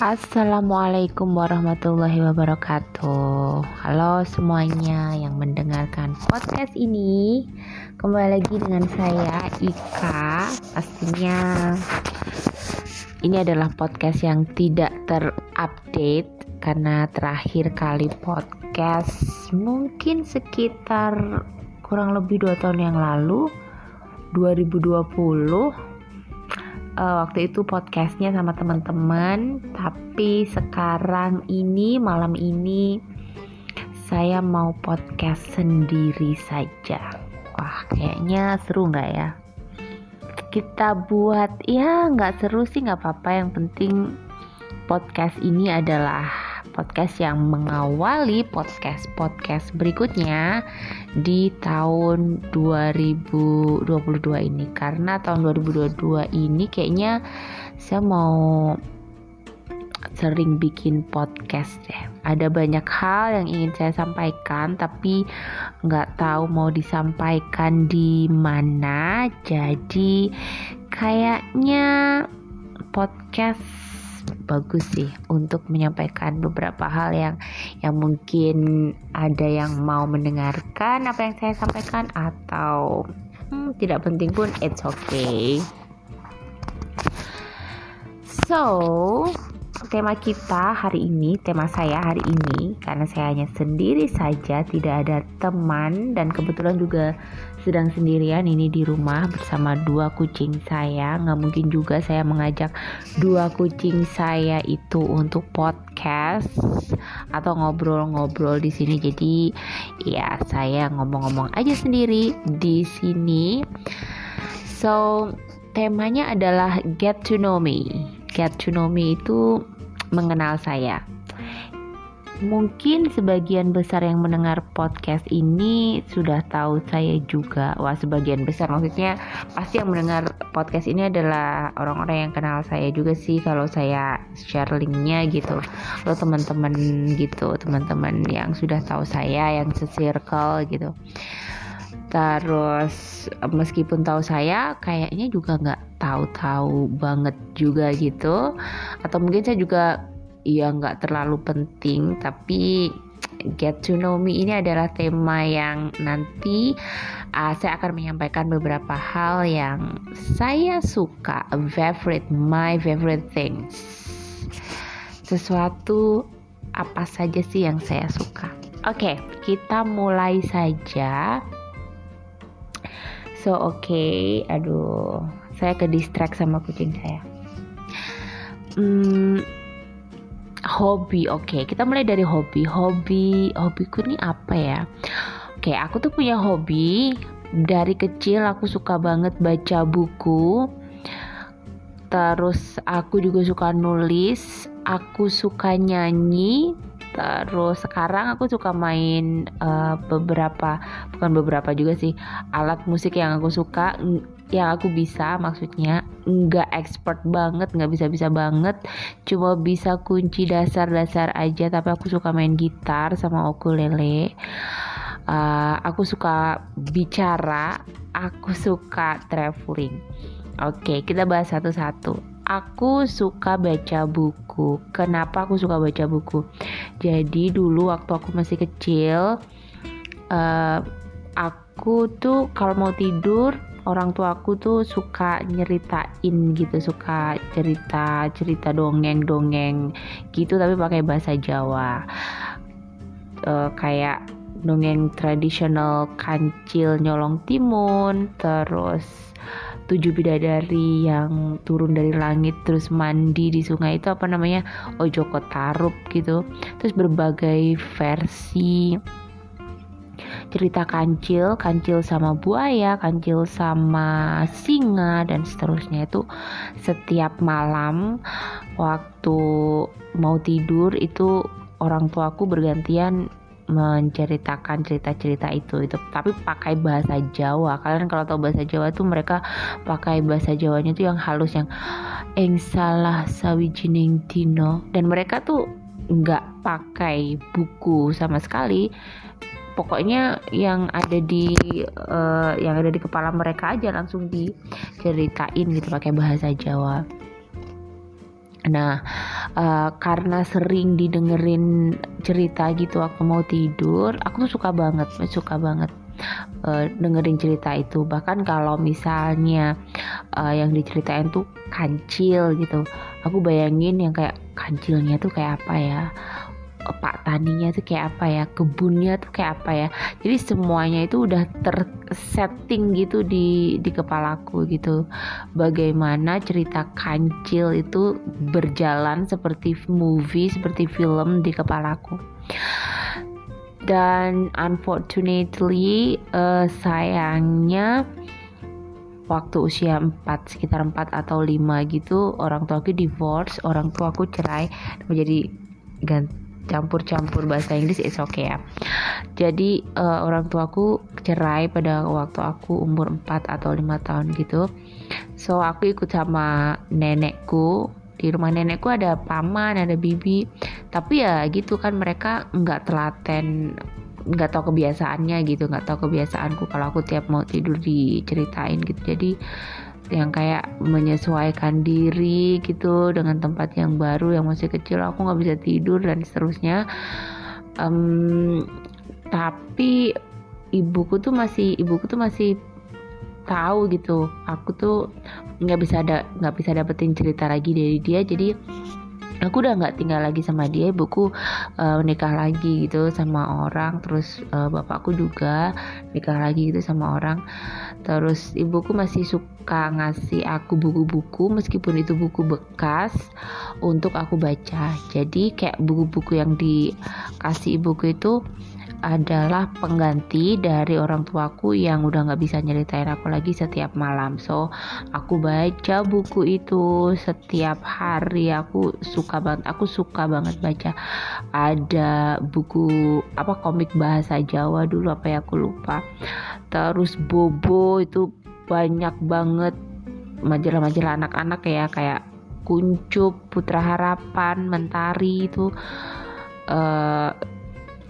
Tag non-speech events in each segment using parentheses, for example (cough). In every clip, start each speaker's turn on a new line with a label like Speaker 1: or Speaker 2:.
Speaker 1: Assalamualaikum warahmatullahi wabarakatuh. Halo semuanya yang mendengarkan podcast ini. Kembali lagi dengan saya Ika. Pastinya ini adalah podcast yang tidak terupdate karena terakhir kali podcast mungkin sekitar kurang lebih dua tahun yang lalu 2020 uh, waktu itu podcastnya sama teman-teman. Tapi sekarang ini malam ini saya mau podcast sendiri saja. Wah kayaknya seru nggak ya? Kita buat ya nggak seru sih nggak apa-apa. Yang penting podcast ini adalah podcast yang mengawali podcast-podcast berikutnya di tahun 2022 ini karena tahun 2022 ini kayaknya saya mau sering bikin podcast ya. Ada banyak hal yang ingin saya sampaikan tapi nggak tahu mau disampaikan di mana. Jadi kayaknya podcast bagus sih untuk menyampaikan beberapa hal yang yang mungkin ada yang mau mendengarkan apa yang saya sampaikan atau hmm, tidak penting pun it's okay. So, tema kita hari ini, tema saya hari ini, karena saya hanya sendiri saja, tidak ada teman dan kebetulan juga sedang sendirian ini di rumah bersama dua kucing saya. Nggak mungkin juga saya mengajak dua kucing saya itu untuk podcast atau ngobrol-ngobrol di sini. Jadi ya saya ngomong-ngomong aja sendiri di sini. So temanya adalah get to know me. Get to know me itu mengenal saya Mungkin sebagian besar yang mendengar podcast ini sudah tahu saya juga. Wah, sebagian besar maksudnya pasti yang mendengar podcast ini adalah orang-orang yang kenal saya juga sih kalau saya share linknya gitu. Lo teman-teman gitu, teman-teman yang sudah tahu saya, yang se-circle gitu. Terus meskipun tahu saya, kayaknya juga nggak tahu-tahu banget juga gitu. Atau mungkin saya juga ya nggak terlalu penting tapi get to know me ini adalah tema yang nanti uh, saya akan menyampaikan beberapa hal yang saya suka favorite my favorite things. Sesuatu apa saja sih yang saya suka? Oke okay, kita mulai saja. So oke okay. aduh saya ke distract sama kucing saya. Hmm, hobi oke. Okay. kita mulai dari hobi. Hobi hobiku ini apa ya? Oke okay, aku tuh punya hobi. Dari kecil aku suka banget baca buku. Terus aku juga suka nulis. Aku suka nyanyi. Terus sekarang aku suka main uh, beberapa bukan beberapa juga sih alat musik yang aku suka yang aku bisa maksudnya nggak expert banget nggak bisa bisa banget. Cuma bisa kunci dasar-dasar aja tapi aku suka main gitar sama ukulele. Uh, aku suka bicara aku suka traveling. Oke okay, kita bahas satu-satu. Aku suka baca buku. Kenapa aku suka baca buku? Jadi dulu waktu aku masih kecil uh, aku tuh kalau mau tidur orang tua aku tuh suka nyeritain gitu suka cerita cerita dongeng dongeng gitu tapi pakai bahasa Jawa. Uh, kayak dongeng tradisional kancil nyolong timun terus tujuh bidadari yang turun dari langit terus mandi di sungai itu apa namanya ojoko tarup gitu. Terus berbagai versi cerita kancil, kancil sama buaya, kancil sama singa dan seterusnya itu setiap malam waktu mau tidur itu orang tuaku bergantian menceritakan cerita-cerita itu itu. Tapi pakai bahasa Jawa. Kalian kalau tahu bahasa Jawa tuh mereka pakai bahasa Jawanya tuh yang halus yang eng salah sawijining tino dan mereka tuh nggak pakai buku sama sekali pokoknya yang ada di uh, yang ada di kepala mereka aja langsung diceritain gitu pakai bahasa Jawa Nah, uh, karena sering didengerin cerita gitu aku mau tidur, aku tuh suka banget, suka banget uh, dengerin cerita itu. Bahkan kalau misalnya uh, yang diceritain tuh kancil gitu, aku bayangin yang kayak kancilnya tuh kayak apa ya? Pak taninya tuh kayak apa ya kebunnya tuh kayak apa ya. Jadi semuanya itu udah tersetting gitu di di kepalaku gitu. Bagaimana cerita kancil itu berjalan seperti movie seperti film di kepalaku. Dan unfortunately uh, sayangnya waktu usia 4 sekitar 4 atau 5 gitu orang tua aku divorce orang tua aku cerai menjadi ganti campur-campur bahasa Inggris it's okay ya. Jadi uh, orang tuaku cerai pada waktu aku umur 4 atau 5 tahun gitu. So aku ikut sama nenekku. Di rumah nenekku ada paman, ada bibi. Tapi ya gitu kan mereka nggak telaten nggak tahu kebiasaannya gitu nggak tahu kebiasaanku kalau aku tiap mau tidur diceritain gitu jadi yang kayak menyesuaikan diri gitu dengan tempat yang baru yang masih kecil. Aku nggak bisa tidur dan seterusnya. Um, tapi ibuku tuh masih ibuku tuh masih tahu gitu. Aku tuh nggak bisa ada nggak bisa dapetin cerita lagi dari dia. Jadi aku udah nggak tinggal lagi sama dia ibuku uh, nikah lagi gitu sama orang terus uh, bapakku juga nikah lagi gitu sama orang. Terus ibuku masih suka ngasih aku buku-buku meskipun itu buku bekas untuk aku baca. Jadi kayak buku-buku yang dikasih ibuku itu adalah pengganti dari orang tuaku yang udah nggak bisa nyeritain aku lagi setiap malam. So aku baca buku itu setiap hari. Aku suka banget aku suka banget baca. Ada buku apa komik bahasa Jawa dulu apa ya aku lupa. Terus Bobo itu banyak banget. Majalah-majalah anak-anak ya kayak Kuncup, Putra Harapan, Mentari itu uh,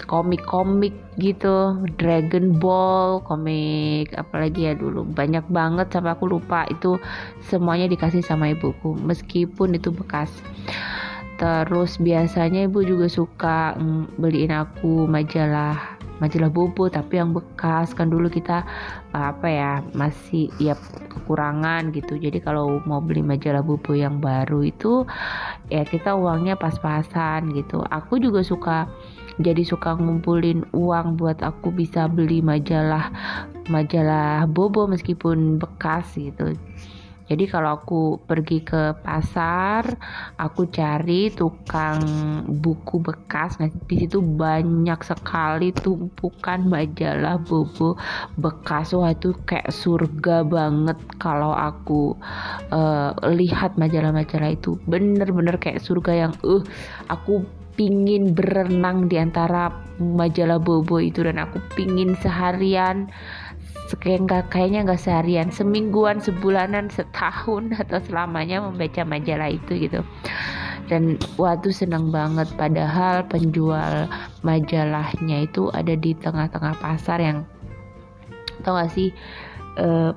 Speaker 1: komik-komik gitu Dragon Ball komik apalagi ya dulu. Banyak banget sampai aku lupa itu semuanya dikasih sama ibuku meskipun itu bekas. Terus biasanya ibu juga suka mm, beliin aku majalah majalah bobo tapi yang bekas. Kan dulu kita apa ya masih ya kekurangan gitu. Jadi kalau mau beli majalah bobo yang baru itu ya kita uangnya pas-pasan gitu. Aku juga suka jadi suka ngumpulin uang buat aku bisa beli majalah majalah bobo meskipun bekas gitu jadi kalau aku pergi ke pasar, aku cari tukang buku bekas. Nah, di situ banyak sekali tumpukan majalah bobo bekas. Wah, itu kayak surga banget kalau aku uh, lihat majalah-majalah itu. Bener-bener kayak surga yang uh aku pingin berenang di antara majalah bobo itu dan aku pingin seharian kayak kayaknya nggak seharian semingguan sebulanan setahun (laughs) atau selamanya membaca majalah itu gitu. Dan waktu senang banget. Padahal penjual majalahnya itu ada di tengah-tengah pasar yang tau gak sih uh,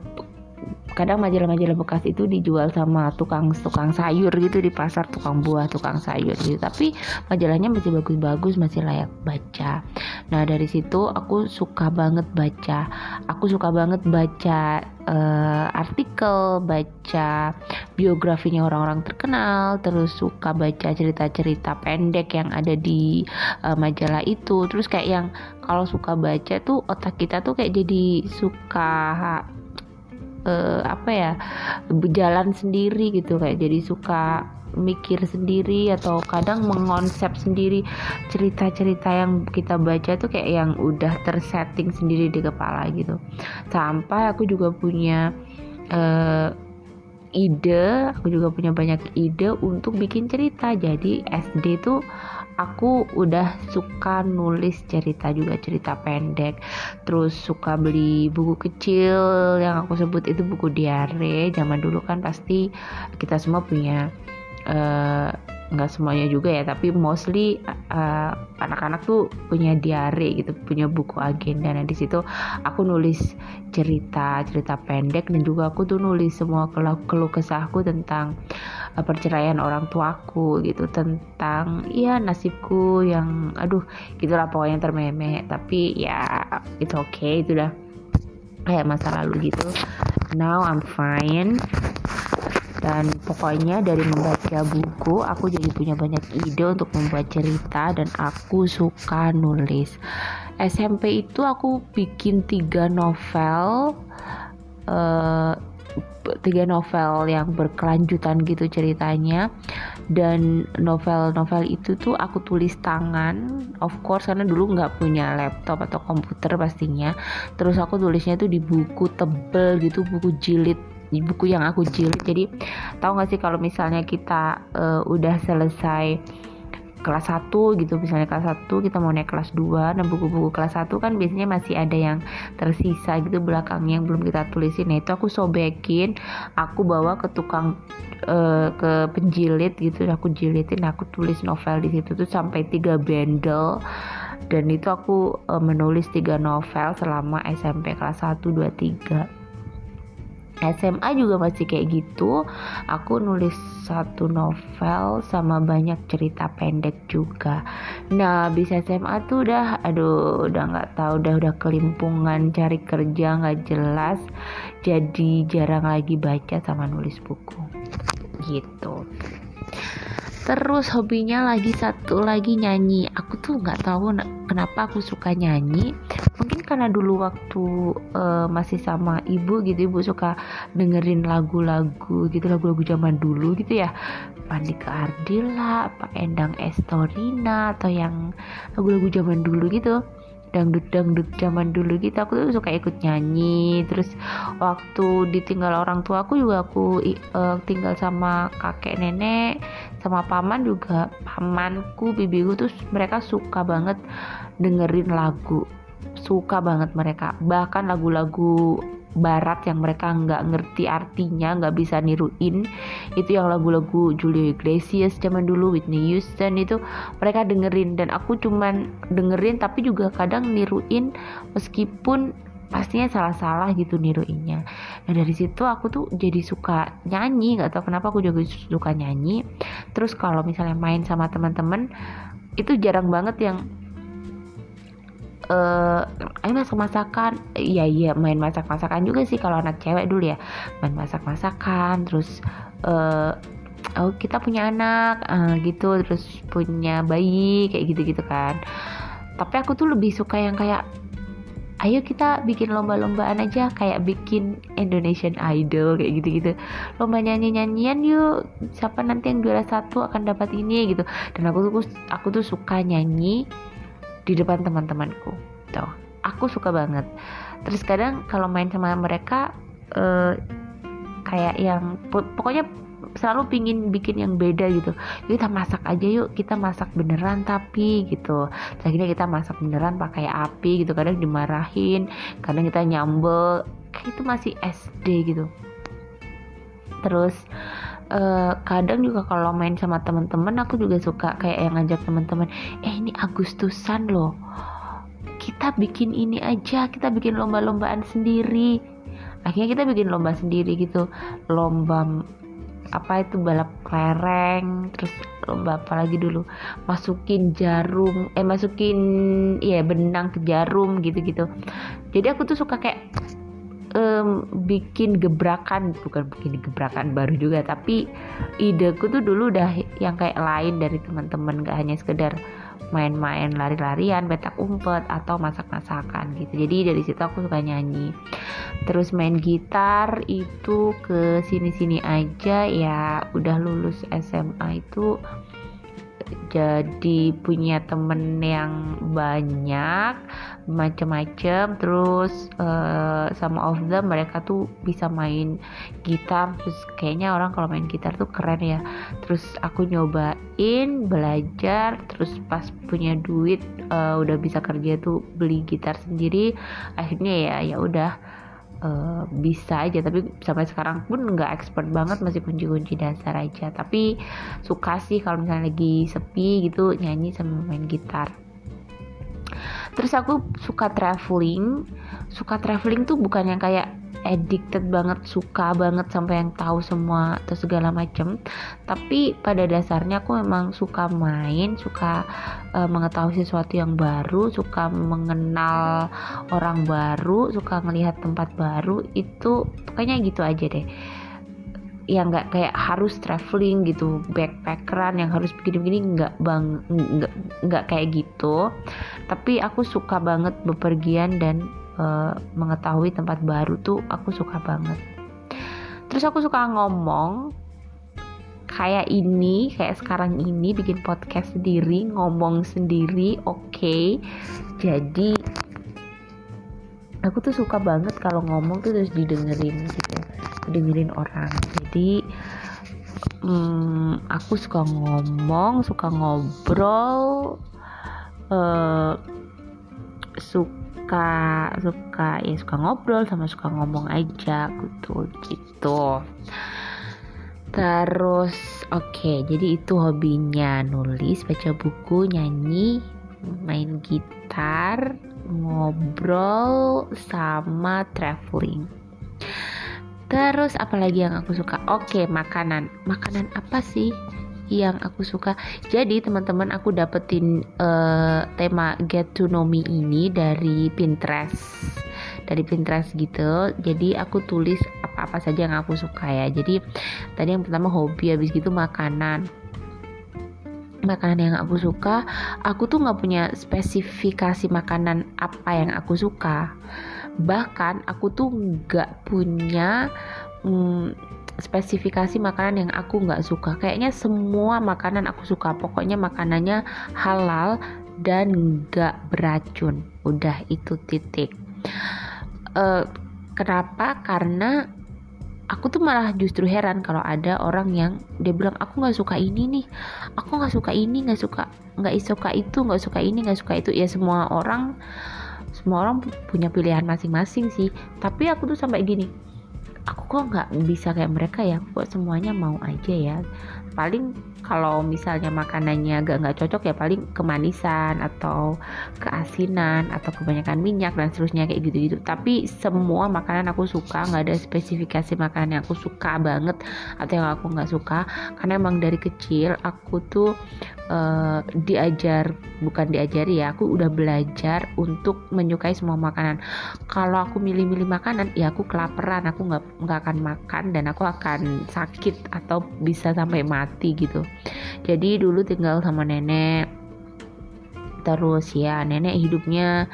Speaker 1: kadang majalah-majalah bekas itu dijual sama tukang-tukang sayur gitu di pasar tukang buah tukang sayur gitu. Tapi majalahnya masih bagus-bagus masih layak baca. Nah dari situ aku suka banget baca. Aku suka banget baca uh, artikel baca biografinya orang-orang terkenal terus suka baca cerita-cerita pendek yang ada di uh, majalah itu. Terus kayak yang kalau suka baca tuh otak kita tuh kayak jadi suka uh, apa ya berjalan sendiri gitu kayak jadi suka mikir sendiri atau kadang mengonsep sendiri cerita-cerita yang kita baca tuh kayak yang udah tersetting sendiri di kepala gitu. Sampai aku juga punya uh, ide aku juga punya banyak ide untuk bikin cerita. Jadi SD tuh aku udah suka nulis cerita juga cerita pendek. Terus suka beli buku kecil yang aku sebut itu buku diare. Zaman dulu kan pasti kita semua punya uh, nggak semuanya juga ya tapi mostly anak anak-anak tuh punya diary gitu punya buku agenda. Nah di situ aku nulis cerita cerita pendek dan juga aku tuh nulis semua keluh keluh kesahku tentang uh, perceraian orang tuaku gitu tentang ya nasibku yang aduh gitulah pokoknya termeme. Tapi ya itu oke okay, itu udah kayak masa lalu gitu. Now I'm fine dan pokoknya dari membaca buku aku jadi punya banyak ide untuk membuat cerita dan aku suka nulis. SMP itu aku bikin tiga novel uh, tiga novel yang berkelanjutan gitu ceritanya. Dan novel-novel itu tuh aku tulis tangan of course karena dulu nggak punya laptop atau komputer pastinya. Terus aku tulisnya tuh di buku tebel gitu buku jilid buku yang aku jilid jadi tahu nggak sih kalau misalnya kita uh, udah selesai kelas 1 gitu misalnya kelas 1 kita mau naik kelas 2 dan buku-buku kelas 1 kan biasanya masih ada yang tersisa gitu belakangnya yang belum kita tulisin. Nah itu aku sobekin aku bawa ke tukang uh, ke penjilid gitu aku jilidin aku tulis novel di situ tuh sampai tiga bundle dan itu aku uh, menulis tiga novel selama SMP kelas 1 2 3 SMA juga masih kayak gitu. Aku nulis satu novel sama banyak cerita pendek juga. Nah bisa SMA tuh udah aduh udah nggak tahu udah udah kelimpungan cari kerja nggak jelas. Jadi jarang lagi baca sama nulis buku. Gitu terus hobinya lagi satu lagi nyanyi. Aku tuh nggak tahu kenapa aku suka nyanyi. Mungkin karena dulu waktu uh, masih sama ibu gitu ibu suka dengerin lagu-lagu gitu lagu-lagu zaman dulu gitu ya. Pandika Ardila, Pak Endang Estorina atau yang lagu-lagu zaman dulu gitu dangdut dangdut zaman dulu gitu. Aku tuh suka ikut nyanyi. Terus waktu ditinggal orang tua aku juga aku uh, tinggal sama kakek nenek sama paman juga. Pamanku bibiku tuh mereka suka banget dengerin lagu. Suka banget mereka. Bahkan lagu-lagu barat yang mereka nggak ngerti artinya nggak bisa niruin itu yang lagu-lagu Julio Iglesias zaman dulu Whitney Houston itu mereka dengerin dan aku cuman dengerin tapi juga kadang niruin meskipun pastinya salah-salah gitu niruinnya. Nah dari situ aku tuh jadi suka nyanyi, nggak tahu kenapa aku juga suka nyanyi. Terus kalau misalnya main sama teman-teman itu jarang banget yang uh, ayo masak masakan iya iya main masak masakan juga sih kalau anak cewek dulu ya. Main masak masakan terus uh, oh kita punya anak uh, gitu terus punya bayi kayak gitu gitu kan. Tapi aku tuh lebih suka yang kayak ayo kita bikin lomba-lombaan aja kayak bikin Indonesian Idol kayak gitu-gitu. Lomba nyanyi-nyanyian yuk siapa nanti yang juara satu akan dapat ini gitu. Dan aku tuh aku tuh suka nyanyi di depan teman-temanku. Tuh aku suka banget. Terus kadang kalau main sama mereka uh, kayak yang pokoknya selalu pingin bikin yang beda gitu. Kita masak aja yuk kita masak beneran tapi gitu. Akhirnya kita masak beneran pakai api gitu kadang dimarahin kadang kita nyambel. Kayak itu masih SD gitu. Terus uh, kadang juga kalau main sama teman-teman aku juga suka kayak yang ngajak teman-teman eh ini Agustusan loh. Kita bikin ini aja kita bikin lomba-lombaan sendiri. Akhirnya kita bikin lomba sendiri gitu. Lomba apa itu balap kelereng terus lomba apa lagi dulu? Masukin jarum eh masukin iya benang ke jarum gitu-gitu. Jadi aku tuh suka kayak um, bikin gebrakan bukan bikin gebrakan baru juga tapi ideku tuh dulu udah yang kayak lain dari teman-teman gak hanya sekedar main-main lari-larian, petak umpet atau masak-masakan gitu. Jadi dari situ aku suka nyanyi. Terus main gitar itu ke sini-sini aja ya udah lulus SMA itu jadi punya temen yang banyak macam-macam terus uh, sama of them mereka tuh bisa main gitar terus kayaknya orang kalau main gitar tuh keren ya. Terus aku nyobain belajar terus pas punya duit uh, udah bisa kerja tuh beli gitar sendiri akhirnya ya ya udah uh, bisa aja. Tapi sampai sekarang pun nggak expert banget masih kunci-kunci dasar aja. Tapi suka sih kalau misalnya lagi sepi gitu nyanyi sama main gitar. Terus aku suka traveling. Suka traveling tuh bukan yang kayak addicted banget suka banget sampai yang tahu semua atau segala macam tapi pada dasarnya aku memang suka main suka uh, mengetahui sesuatu yang baru suka mengenal orang baru suka melihat tempat baru itu pokoknya gitu aja deh. Yang nggak kayak harus traveling gitu backpackeran yang harus begini-begini nggak bang nggak kayak gitu. Tapi aku suka banget bepergian dan uh, mengetahui tempat baru tuh aku suka banget terus aku suka ngomong kayak ini kayak sekarang ini bikin podcast sendiri ngomong sendiri oke okay. jadi aku tuh suka banget kalau ngomong tuh terus didengerin gitu dengerin orang jadi hmm, aku suka ngomong suka ngobrol uh, suka suka suka ya suka ngobrol sama suka ngomong aja gitu gitu. Terus oke okay, jadi itu hobinya nulis baca buku nyanyi main gitar ngobrol sama traveling. Terus apalagi yang aku suka? Oke okay, makanan. Makanan apa sih yang aku suka. Jadi teman-teman aku dapetin uh, tema Get to Know Me ini dari Pinterest. Dari Pinterest gitu. Jadi aku tulis apa-apa saja yang aku suka ya. Jadi tadi yang pertama hobi, habis gitu makanan makanan yang aku suka aku tuh nggak punya spesifikasi makanan apa yang aku suka bahkan aku tuh nggak punya hmm, spesifikasi makanan yang aku nggak suka. Kayaknya semua makanan aku suka. Pokoknya makanannya halal dan nggak beracun. Udah itu titik. Uh, kenapa? Karena aku tuh malah justru heran kalau ada orang yang dia bilang aku nggak suka ini nih. Aku nggak suka ini nggak suka nggak suka itu nggak suka ini nggak suka itu. Ya semua orang semua orang punya pilihan masing-masing sih. Tapi aku tuh sampai gini aku kok nggak bisa kayak mereka ya? Kok semuanya mau aja ya. Paling kalau misalnya makanannya agak nggak cocok ya paling kemanisan atau keasinan atau kebanyakan minyak dan seterusnya kayak gitu-gitu. Tapi semua makanan aku suka nggak ada spesifikasi makanan yang aku suka banget atau yang aku nggak suka. Karena emang dari kecil aku tuh uh, diajar bukan diajari ya aku udah belajar untuk menyukai semua makanan. Kalau aku milih-milih makanan ya aku kelaparan aku nggak nggak akan makan dan aku akan sakit atau bisa sampai mati gitu. Jadi dulu tinggal sama nenek. Terus ya nenek hidupnya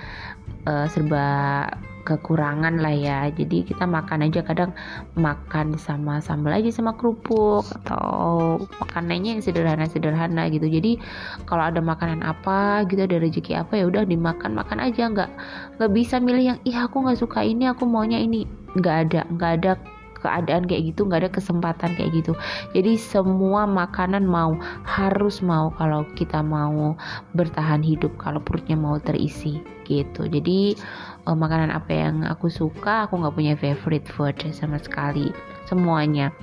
Speaker 1: uh, serba kekurangan lah ya. Jadi kita makan aja kadang makan sama sambal aja sama kerupuk atau makanannya yang sederhana-sederhana gitu. Jadi kalau ada makanan apa gitu ada rezeki apa ya udah dimakan makan aja. Nggak nggak bisa milih yang ih aku nggak suka ini aku maunya ini. Nggak ada nggak ada keadaan kayak gitu nggak ada kesempatan kayak gitu. Jadi semua makanan mau harus mau kalau kita mau bertahan hidup kalau perutnya mau terisi gitu. Jadi uh, makanan apa yang aku suka aku nggak punya favorite food sama sekali semuanya.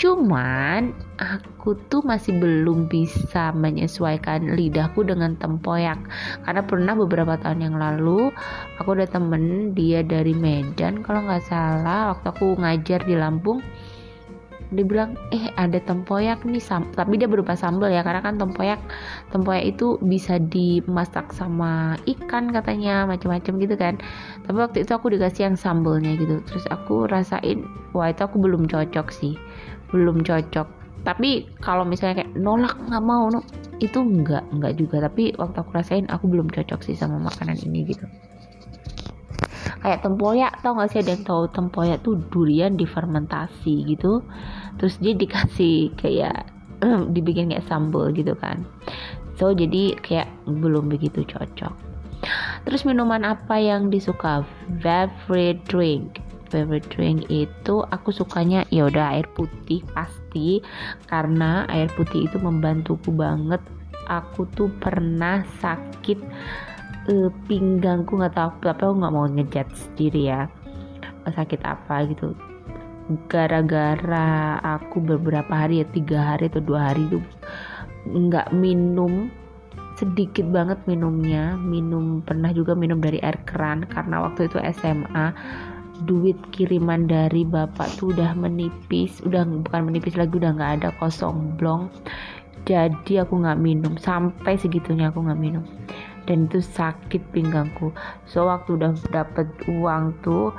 Speaker 1: Cuman aku tuh masih belum bisa menyesuaikan lidahku dengan tempoyak. Karena pernah beberapa tahun yang lalu aku ada temen dia dari Medan kalau nggak salah waktu aku ngajar di Lampung dia bilang eh ada tempoyak nih sam tapi dia berupa sambal ya karena kan tempoyak tempoyak itu bisa dimasak sama ikan katanya macam-macam gitu kan. Tapi waktu itu aku dikasih yang sambalnya gitu. Terus aku rasain wah itu aku belum cocok sih. Belum cocok. Tapi kalau misalnya kayak nolak nggak mau no itu enggak enggak juga. Tapi waktu aku rasain aku belum cocok sih sama makanan ini gitu kayak tempoyak tau gak sih ada yang tahu tempoyak tuh durian difermentasi gitu. Terus dia dikasih kayak (clears throat) dibikin kayak sambal gitu kan. So jadi kayak belum begitu cocok. Terus minuman apa yang disuka? Favorite drink. Favorite drink itu aku sukanya ya udah air putih pasti. Karena air putih itu membantuku banget. Aku tuh pernah sakit uh, pinggangku nggak tahu tapi aku nggak mau ngejat sendiri ya. Sakit apa gitu. Gara-gara aku beberapa hari ya tiga hari atau dua hari itu nggak minum sedikit banget minumnya. Minum pernah juga minum dari air keran karena waktu itu SMA duit kiriman dari bapak tuh udah menipis udah bukan menipis lagi udah nggak ada kosong blong. Jadi aku nggak minum sampai segitunya aku nggak minum dan itu sakit pinggangku. So waktu udah dapet uang tuh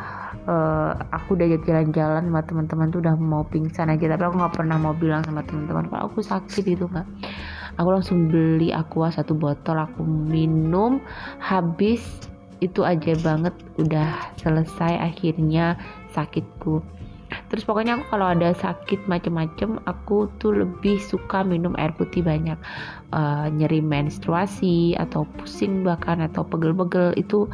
Speaker 1: uh, aku udah jalan-jalan sama teman-teman tuh udah mau pingsan aja. Tapi aku nggak pernah mau bilang sama teman-teman kalau aku sakit itu nggak aku langsung beli aqua satu botol aku minum. Habis itu aja banget udah selesai akhirnya sakitku terus pokoknya aku kalau ada sakit macem-macem aku tuh lebih suka minum air putih banyak. Uh, nyeri menstruasi atau pusing bahkan atau pegel-pegel itu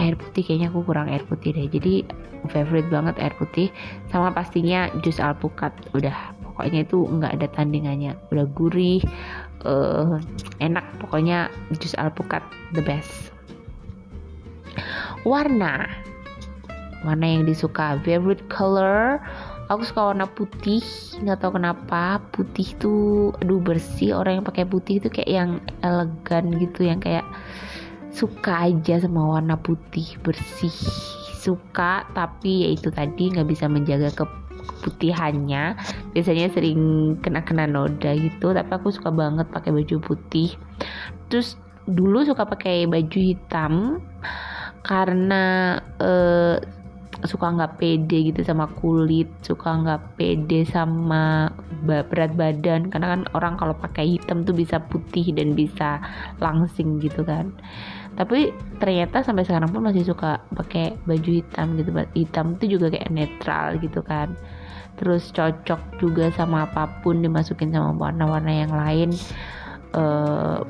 Speaker 1: air putih kayaknya aku kurang air putih deh. Jadi favorite banget air putih sama pastinya jus alpukat. Udah pokoknya itu nggak ada tandingannya. Udah gurih uh, enak. Pokoknya jus alpukat the best. Warna warna yang disuka? Favorite color? Aku suka warna putih. Nggak tahu kenapa. Putih tuh aduh bersih. Orang yang pakai putih itu kayak yang elegan gitu. Yang kayak suka aja sama warna putih bersih. Suka tapi ya itu tadi nggak bisa menjaga ke keputihannya. Biasanya sering kena-kena noda gitu. Tapi aku suka banget pakai baju putih. Terus dulu suka pakai baju hitam. Karena uh, suka nggak pede gitu sama kulit suka nggak pede sama berat badan. Karena kan orang kalau pakai hitam tuh bisa putih dan bisa langsing gitu kan. Tapi ternyata sampai sekarang pun masih suka pakai baju hitam gitu. Hitam tuh juga kayak netral gitu kan. Terus cocok juga sama apa pun dimasukin sama warna-warna yang lain. Uh,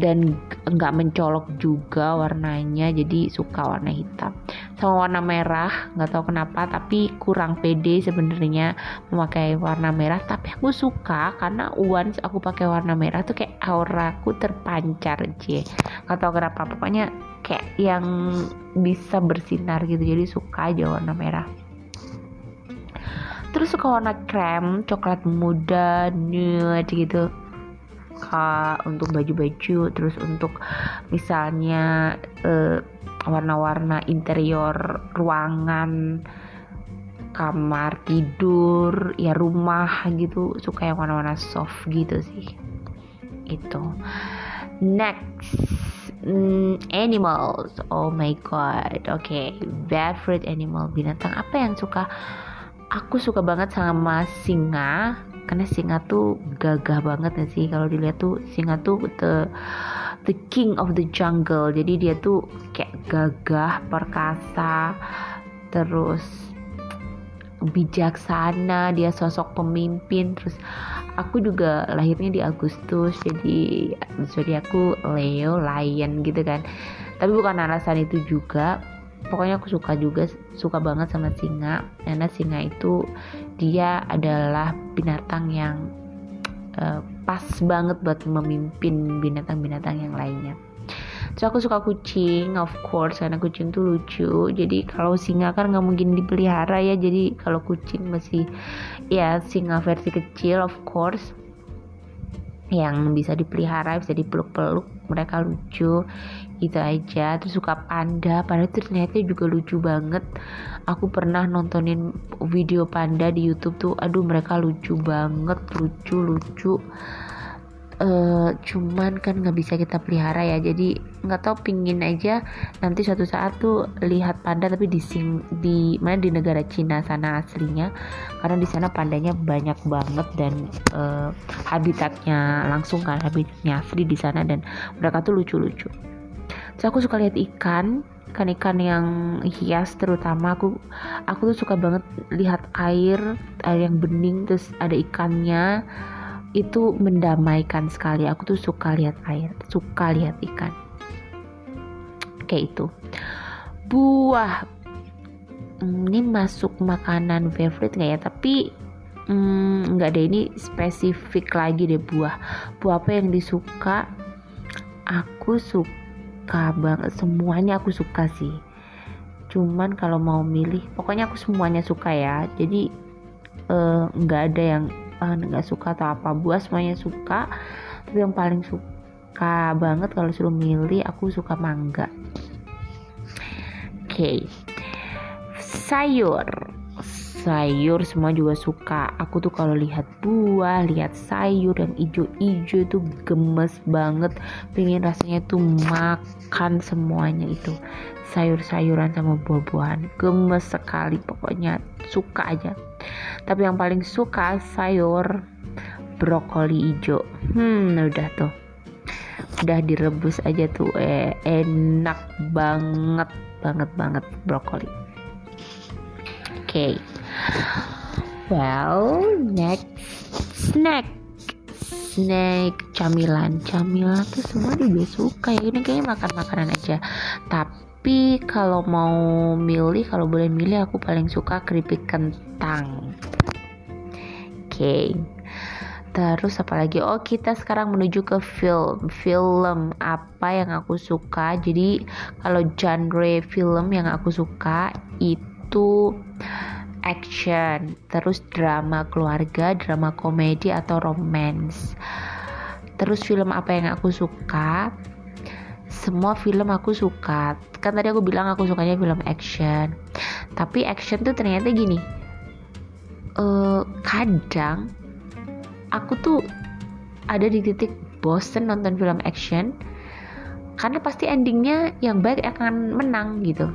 Speaker 1: dan nggak mencolok juga warnanya jadi suka warna hitam. Sama warna merah nggak tahu kenapa tapi kurang pede sebenarnya memakai warna merah. Tapi aku suka karena once aku pakai warna merah tuh kayak auraku terpancar aja nggak tahu kenapa pokoknya kayak yang bisa bersinar gitu jadi suka aja warna merah. Terus suka warna krem coklat muda nude gitu suka untuk baju-baju terus untuk misalnya uh, warna-warna interior ruangan kamar tidur ya rumah gitu suka yang warna-warna soft gitu sih. Itu next mm, animals. Oh my god. Oke okay. favorite animal. Binatang apa yang suka? Aku suka banget sama singa karena singa tuh gagah banget ya sih. Kalau dilihat tuh singa tuh the the king of the jungle. Jadi dia tuh kayak gagah perkasa terus bijaksana dia sosok pemimpin. Terus aku juga lahirnya di Agustus jadi aku Leo Lion gitu kan. Tapi bukan alasan itu juga. Pokoknya aku suka juga suka banget sama singa. Karena singa itu dia adalah binatang yang uh, pas banget buat memimpin binatang-binatang yang lainnya. So aku suka kucing, of course karena kucing tuh lucu. Jadi kalau singa kan nggak mungkin dipelihara ya. Jadi kalau kucing masih ya singa versi kecil, of course yang bisa dipelihara bisa dipeluk-peluk mereka lucu gitu aja. Terus suka panda. Panda itu ternyata juga lucu banget. Aku pernah nontonin video panda di YouTube tuh aduh mereka lucu banget. Lucu lucu. Uh, cuman kan nggak bisa kita pelihara ya. Jadi nggak tahu pingin aja nanti suatu saat tuh lihat panda tapi di sing di mana di negara Cina sana aslinya. Karena di sana pandanya banyak banget dan uh, habitatnya langsung kan habitatnya asli di sana dan mereka tuh lucu-lucu so aku suka lihat ikan ikan-ikan yang hias terutama. Aku aku tuh suka banget lihat air air yang bening terus ada ikannya. Itu mendamaikan sekali. Aku tuh suka lihat air suka lihat ikan. Kayak itu. Buah. Hmm, ini masuk makanan favorite nggak ya? Tapi hmm, nggak ada ini spesifik lagi deh buah. Buah apa yang disuka? Aku suka banget. Semuanya aku suka sih. Cuman kalau mau milih pokoknya aku semuanya suka ya. Jadi eh, nggak uh, ada yang eh, nggak uh, suka atau apa. Buas semuanya suka. Tapi yang paling suka banget kalau suruh milih aku suka mangga. Oke. Okay. sayur sayur semua juga suka. Aku tuh kalau lihat buah lihat sayur yang ijo-ijo tuh gemes banget. Pengen rasanya tuh makan semuanya itu. Sayur-sayuran sama buah-buahan gemes sekali. Pokoknya suka aja. Tapi yang paling suka sayur brokoli hijau hmm udah tuh. Udah direbus aja tuh. Eh, enak banget banget banget brokoli. Oke. okay. Well next snack. Snack camilan. Camilan tuh semua juga suka ya. Ini kayaknya makan makanan aja. Tapi kalau mau milih kalau boleh milih aku paling suka keripik kentang. Oke okay. terus apalagi oh kita sekarang menuju ke film. Film apa yang aku suka? Jadi kalau genre film yang aku suka itu action terus drama keluarga drama komedi atau romance. Terus film apa yang aku suka? Semua film aku suka. Kan tadi aku bilang aku sukanya film action. Tapi action tuh ternyata gini uh, kadang aku tuh ada di titik bosen nonton film action karena pasti endingnya yang baik akan menang gitu.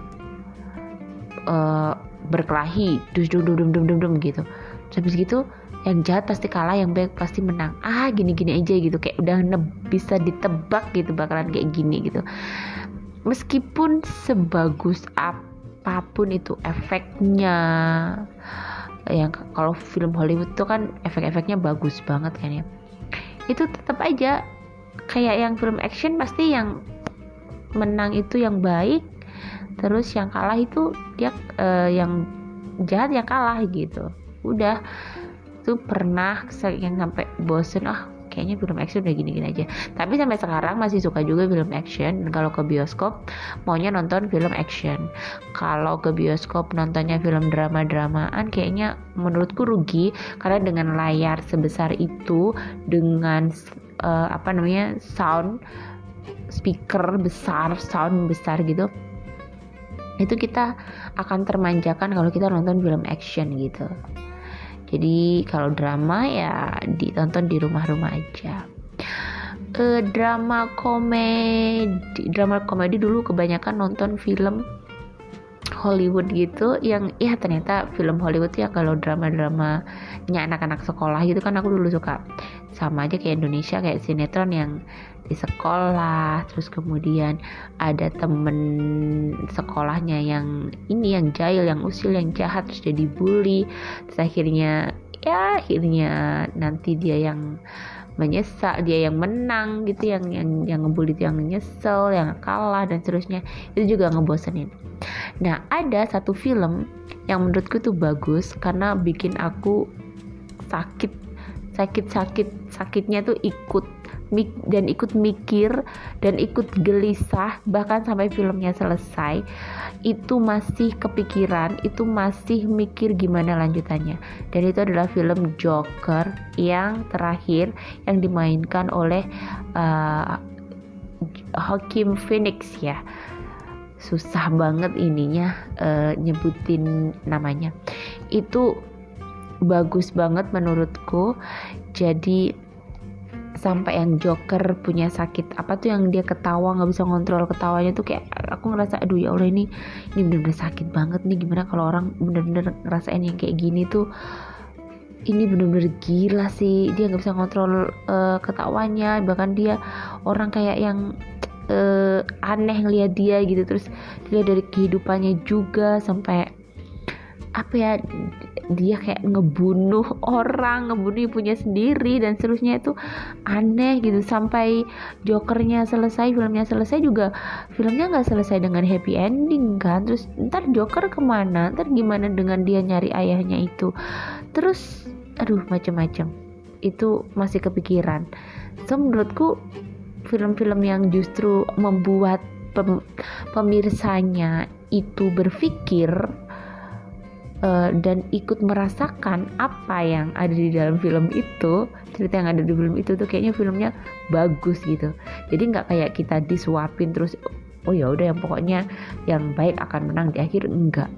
Speaker 1: Uh, berkelahi dus dum dum dum dum dum gitu. Habis gitu yang jahat pasti kalah yang baik pasti menang. Ah gini-gini aja gitu kayak udah bisa ditebak gitu bakalan kayak gini gitu. Meskipun sebagus apa pun itu efeknya yang kalau film Hollywood tuh kan efek-efeknya bagus banget kan ya. Itu tetap aja kayak yang film action pasti yang menang itu yang baik terus yang kalah itu dia uh, yang jahat yang kalah gitu. Udah tuh pernah yang sampai bosen ah kayaknya film action udah gini-gini aja. Tapi sampai sekarang masih suka juga film action. Kalau ke bioskop maunya nonton film action. Kalau ke bioskop nontonnya film drama-dramaan kayaknya menurutku rugi. Karena dengan layar sebesar itu dengan uh, apa namanya sound speaker besar sound besar gitu itu kita akan termanjakan kalau kita nonton film action gitu. Jadi kalau drama ya ditonton di rumah-rumah aja. Uh, drama komedi drama komedi dulu kebanyakan nonton film Hollywood gitu yang ya ternyata film Hollywood ya kalau drama-dramanya anak-anak sekolah gitu kan aku dulu suka sama aja kayak Indonesia kayak sinetron yang di sekolah terus kemudian ada temen sekolahnya yang ini yang jahil yang usil yang jahat terus jadi bully terus akhirnya ya akhirnya nanti dia yang menyesal dia yang menang gitu yang yang yang ngebully yang nyesel yang kalah dan seterusnya. Itu juga ngebosenin. Nah ada satu film yang menurutku tuh bagus karena bikin aku sakit sakit sakit sakitnya tuh ikut dan ikut mikir dan ikut gelisah bahkan sampai filmnya selesai itu masih kepikiran itu masih mikir gimana lanjutannya. Dan itu adalah film Joker yang terakhir yang dimainkan oleh uh, Hakim Phoenix ya. Susah banget ininya uh, nyebutin namanya. Itu bagus banget menurutku. Jadi sampai yang Joker punya sakit apa tuh yang dia ketawa nggak bisa ngontrol ketawanya tuh kayak aku ngerasa aduh ya Allah ini ini bener-bener sakit banget nih. Gimana kalau orang bener-bener ngerasain yang kayak gini tuh ini bener-bener gila sih. Dia nggak bisa ngontrol uh, ketawanya. Bahkan dia orang kayak yang uh, aneh ngeliat dia gitu. Terus dia dari kehidupannya juga sampai apa ya dia kayak ngebunuh orang ngebunuh ibunya sendiri dan seterusnya itu aneh gitu. Sampai jokernya selesai filmnya selesai juga filmnya nggak selesai dengan happy ending kan. Terus ntar joker ke mana? Ntar gimana dengan dia nyari ayahnya itu? Terus aduh macam-macam itu masih kepikiran. So menurutku film-film yang justru membuat pem, pemirsanya itu berpikir uh, dan ikut merasakan apa yang ada di dalam film itu cerita yang ada di film itu tuh kayaknya filmnya bagus gitu. Jadi nggak kayak kita disuapin terus oh ya udah yang pokoknya yang baik akan menang di akhir enggak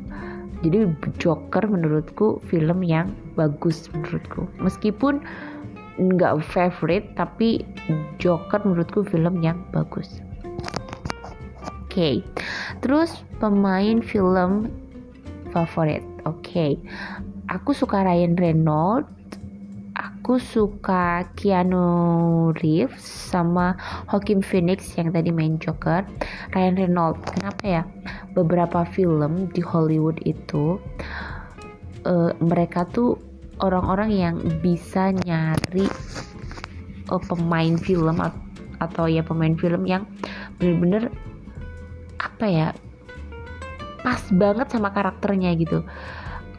Speaker 1: jadi Joker menurutku film yang bagus menurutku. Meskipun nggak favorite tapi Joker menurutku film yang bagus. Oke okay. terus pemain film favorit oke. Okay. aku suka Ryan Reynolds. Aku suka Keanu Reeves sama Joaquin Phoenix yang tadi main Joker. Ryan Reynolds kenapa ya? Beberapa film di Hollywood itu uh, mereka tuh orang-orang yang bisa nyari uh, pemain film atau ya pemain film yang bener-bener apa ya pas banget sama karakternya gitu.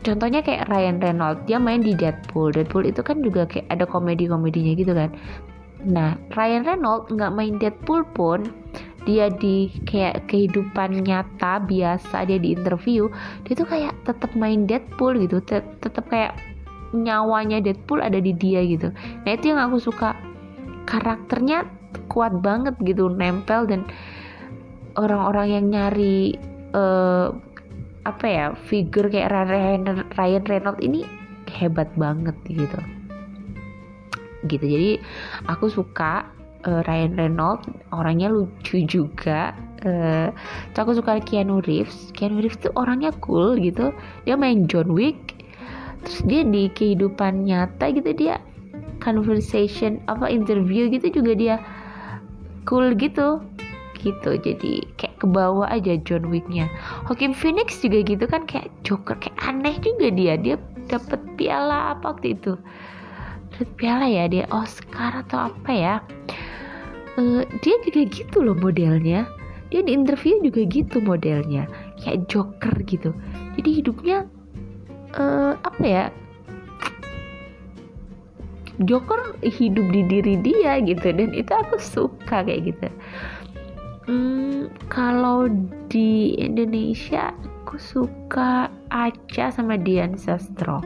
Speaker 1: Contohnya kayak Ryan Reynolds dia main di Deadpool. Deadpool itu kan juga kayak ada komedi-komedinya gitu kan. Nah Ryan Reynolds nggak main Deadpool pun dia di kayak kehidupan nyata biasa dia di interview dia tuh kayak tetap main Deadpool gitu. Tetap kayak nyawanya Deadpool ada di dia gitu. Nah itu yang aku suka. Karakternya kuat banget gitu nempel dan orang-orang yang nyari uh, apa ya figur kayak Ryan, Ryan Reynolds ini hebat banget gitu. Gitu jadi aku suka uh, Ryan Reynolds orangnya lucu juga uh, aku suka Keanu Reeves. Keanu Reeves tuh orangnya cool gitu dia main John Wick terus dia di kehidupan nyata gitu dia conversation apa interview gitu juga dia cool gitu gitu. Jadi kayak kebawa aja John Wicknya. Joaquin Phoenix juga gitu kan kayak Joker kayak aneh juga dia. Dia dapat piala apa waktu itu? Dapat piala ya dia Oscar atau apa ya? Uh, dia juga gitu loh modelnya. Dia di interview juga gitu modelnya. Kayak Joker gitu. Jadi hidupnya uh, apa ya? Joker hidup di diri dia gitu. Dan itu aku suka kayak gitu hmm, kalau di Indonesia aku suka Aca sama Dian Sastro.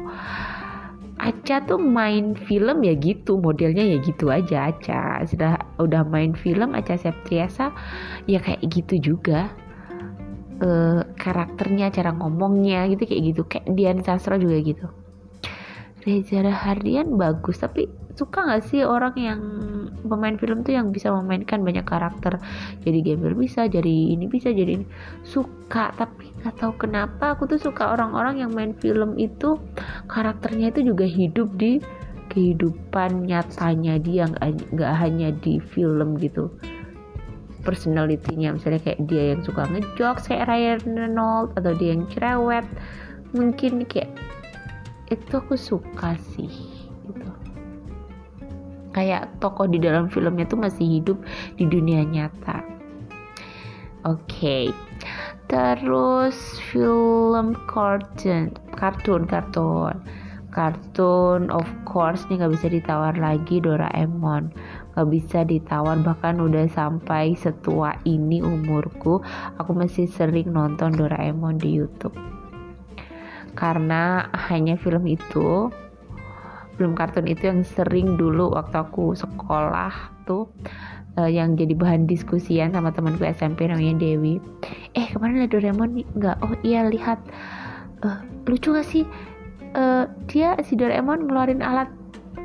Speaker 1: Aca tuh main film ya gitu modelnya ya gitu aja Aca sudah udah main film Aca Septriasa ya kayak gitu juga. Uh, karakternya cara ngomongnya gitu kayak gitu. Kayak Dian Sastro juga gitu. Reza Rahardian bagus tapi suka gak sih orang yang pemain film tuh yang bisa memainkan banyak karakter? Jadi gamer bisa jadi ini bisa jadi ini. Suka tapi nggak tahu kenapa aku tuh suka orang-orang yang main film itu karakternya itu juga hidup di kehidupan nyatanya dia nggak hanya di film gitu. Personalitinya misalnya kayak dia yang suka ngejok kayak Ryan Reynolds atau dia yang cerewet. Mungkin kayak itu aku suka sih gitu kayak tokoh di dalam filmnya tuh masih hidup di dunia nyata. Oke. Okay. terus film kartun kartun kartun. Kartun of course nih nggak bisa ditawar lagi Doraemon. Gak bisa ditawar bahkan udah sampai setua ini umurku aku masih sering nonton Doraemon di YouTube. Karena hanya film itu film kartun itu yang sering dulu waktu aku sekolah tuh uh, yang jadi bahan diskusian sama temanku SMP namanya Dewi. Eh kemarin ada Doraemon nih? Nggak. Oh iya lihat. Uh, lucu gak sih? Uh, dia si Doraemon ngeluarin alat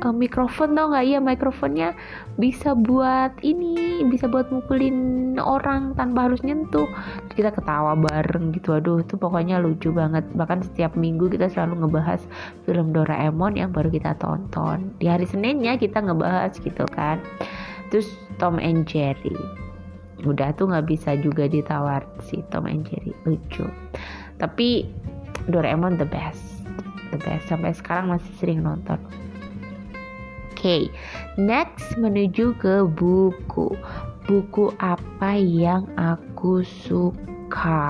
Speaker 1: uh, mikrofon tau nggak? Ya mikrofonnya bisa buat ini bisa buat mukulin orang tanpa harus nyentuh. Kita ketawa bareng gitu aduh itu pokoknya lucu banget. Bahkan setiap minggu kita selalu ngebahas film Doraemon yang baru kita tonton. Di hari Seninnya kita ngebahas gitu kan. Terus Tom and Jerry. Udah tuh nggak bisa juga ditawar si Tom and Jerry lucu. Tapi Doraemon the best the best. Sampai sekarang masih sering nonton okay, next menuju ke buku. Buku apa yang aku suka?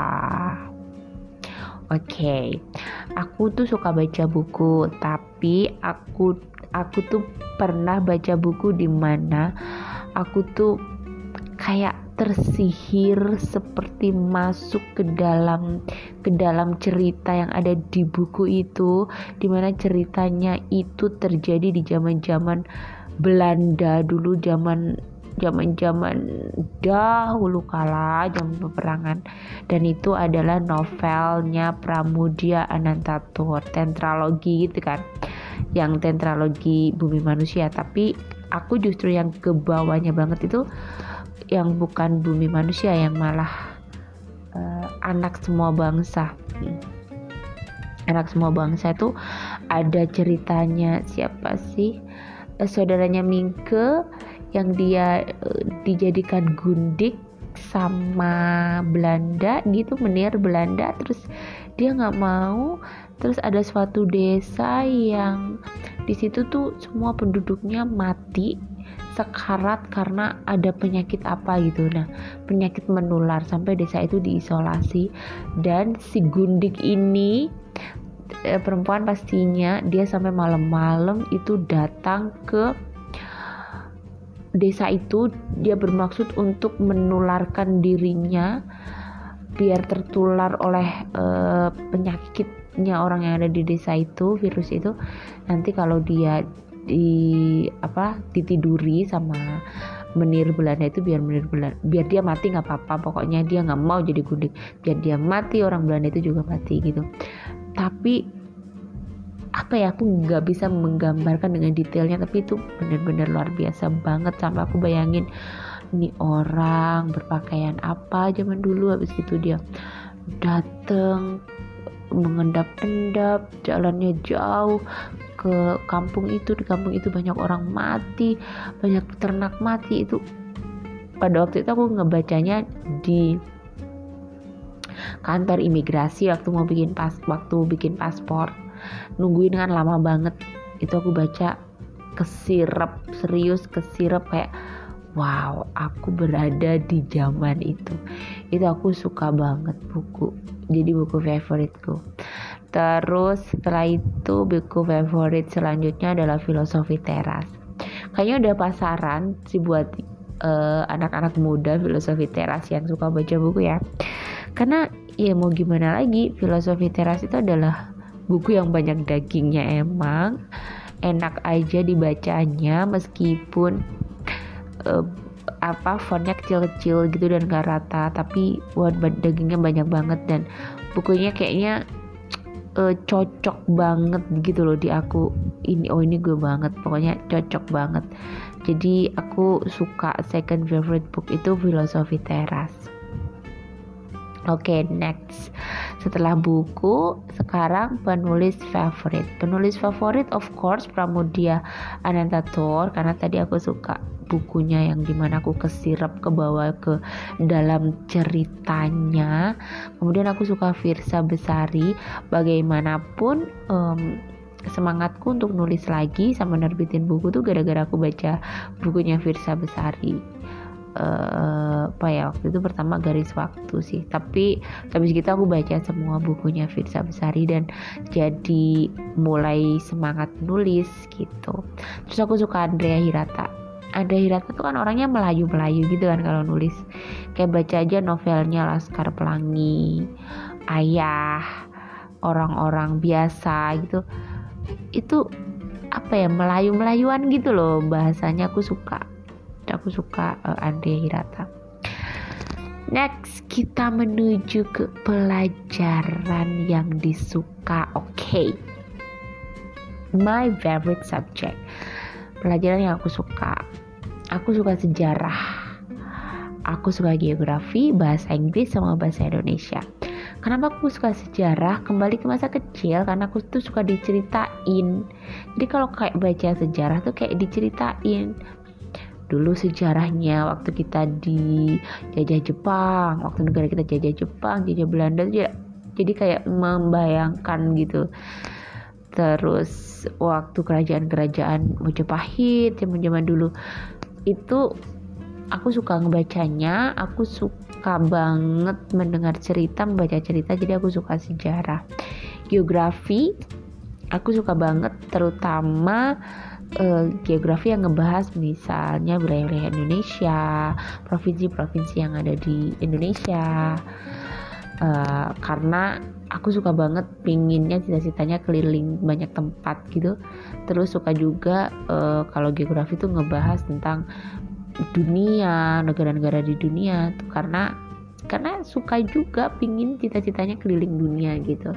Speaker 1: Oke, okay. aku tuh suka baca buku, tapi aku aku tuh pernah baca buku di mana aku tuh kayak tersihir seperti masuk ke dalam ke dalam cerita yang ada di buku itu di mana ceritanya itu terjadi di zaman-zaman Belanda dulu zaman zaman-zaman dahulu kala zaman peperangan. Dan itu adalah novelnya Pramudia Anantatur tentralogi gitu kan. Yang tentralogi bumi manusia. Tapi aku justru yang ke bawahnya banget itu yang bukan bumi manusia yang malah uh, anak semua bangsa. Anak semua bangsa itu ada ceritanya siapa sih? Uh, saudaranya Mingke yang dia uh, dijadikan gundik sama Belanda gitu menir Belanda. Terus dia nggak mau. Terus ada suatu desa yang di situ tuh semua penduduknya mati sekarat karena ada penyakit apa gitu. Nah penyakit menular sampai desa itu diisolasi. Dan si gundik ini eh, perempuan pastinya dia sampai malam-malam itu datang ke desa itu. Dia bermaksud untuk menularkan dirinya biar tertular oleh uh, penyakitnya orang yang ada di desa itu virus itu. Nanti kalau dia di apa ditiduri sama menir Belanda itu biar menir Belanda biar dia mati nggak apa-apa. Pokoknya dia nggak mau jadi gundik. Biar dia mati orang Belanda itu juga mati gitu. Tapi apa ya aku nggak bisa menggambarkan dengan detailnya tapi itu benar-benar luar biasa banget. Sampai aku bayangin ini orang berpakaian apa zaman dulu habis itu dia dateng mengendap-endap jalannya jauh ke kampung itu di kampung itu banyak orang mati banyak ternak mati. Itu pada waktu itu aku ngebacanya di kantor imigrasi waktu mau bikin pas waktu bikin paspor. Nungguin kan lama banget. Itu aku baca kesirep serius kesirep kayak wow aku berada di zaman itu. Itu aku suka banget buku. Jadi buku favoritku Terus setelah itu buku favorit selanjutnya adalah Filosofi Teras. Kayaknya udah pasaran sih buat eh, anak-anak muda Filosofi Teras yang suka baca buku ya. Karena ya mau gimana lagi, Filosofi Teras itu adalah buku yang banyak dagingnya emang. Enak aja dibacanya meskipun uh, apa fontnya kecil-kecil gitu dan gak rata tapi buat dagingnya banyak banget dan bukunya kayaknya uh, cocok banget gitu loh di aku. Ini oh ini gue banget. Pokoknya cocok banget. Jadi aku suka second favorite book itu filosofi teras Oke, okay, next. Setelah buku, sekarang penulis favorit. Penulis favorit of course Pramudia Anantatur karena tadi aku suka bukunya yang di mana aku kesirap ke bawah ke dalam ceritanya. Kemudian aku suka Firsa Besari. Bagaimanapun um, semangatku untuk nulis lagi sama nerbitin buku tuh gara-gara aku baca bukunya Firsa Besari. Uh, apa ya waktu itu pertama garis waktu sih. Tapi habis gitu aku baca semua bukunya Firsa Besari dan jadi mulai semangat nulis gitu. Terus aku suka Andrea Hirata ada Hirata tuh kan orangnya melayu-melayu gitu kan kalau nulis. Kayak baca aja novelnya Laskar Pelangi Ayah orang-orang biasa gitu. Itu apa ya melayu-melayuan gitu loh bahasanya. Aku suka. Aku suka uh, Andre Hirata. Next kita menuju ke pelajaran yang disuka. Oke. Okay. my favorite subject pelajaran yang aku suka. Aku suka sejarah. Aku suka geografi bahasa Inggris sama bahasa Indonesia. Kenapa aku suka sejarah? Kembali ke masa kecil karena aku tuh suka diceritain. Jadi kalau kayak baca sejarah tuh kayak diceritain. Dulu sejarahnya waktu kita di jajah Jepang waktu negara kita jajah Jepang jajah Belanda tuh jadi kayak membayangkan gitu terus waktu kerajaan-kerajaan Majapahit zaman-zaman dulu itu aku suka ngebacanya aku suka banget mendengar cerita membaca cerita jadi aku suka sejarah geografi aku suka banget terutama uh, geografi yang ngebahas misalnya wilayah-wilayah Indonesia, provinsi-provinsi yang ada di Indonesia. Uh, karena aku suka banget pinginnya cita-citanya keliling banyak tempat gitu. Terus suka juga uh, kalau geografi itu ngebahas tentang dunia, negara-negara di dunia tuh. Karena karena suka juga pingin cita-citanya keliling dunia gitu.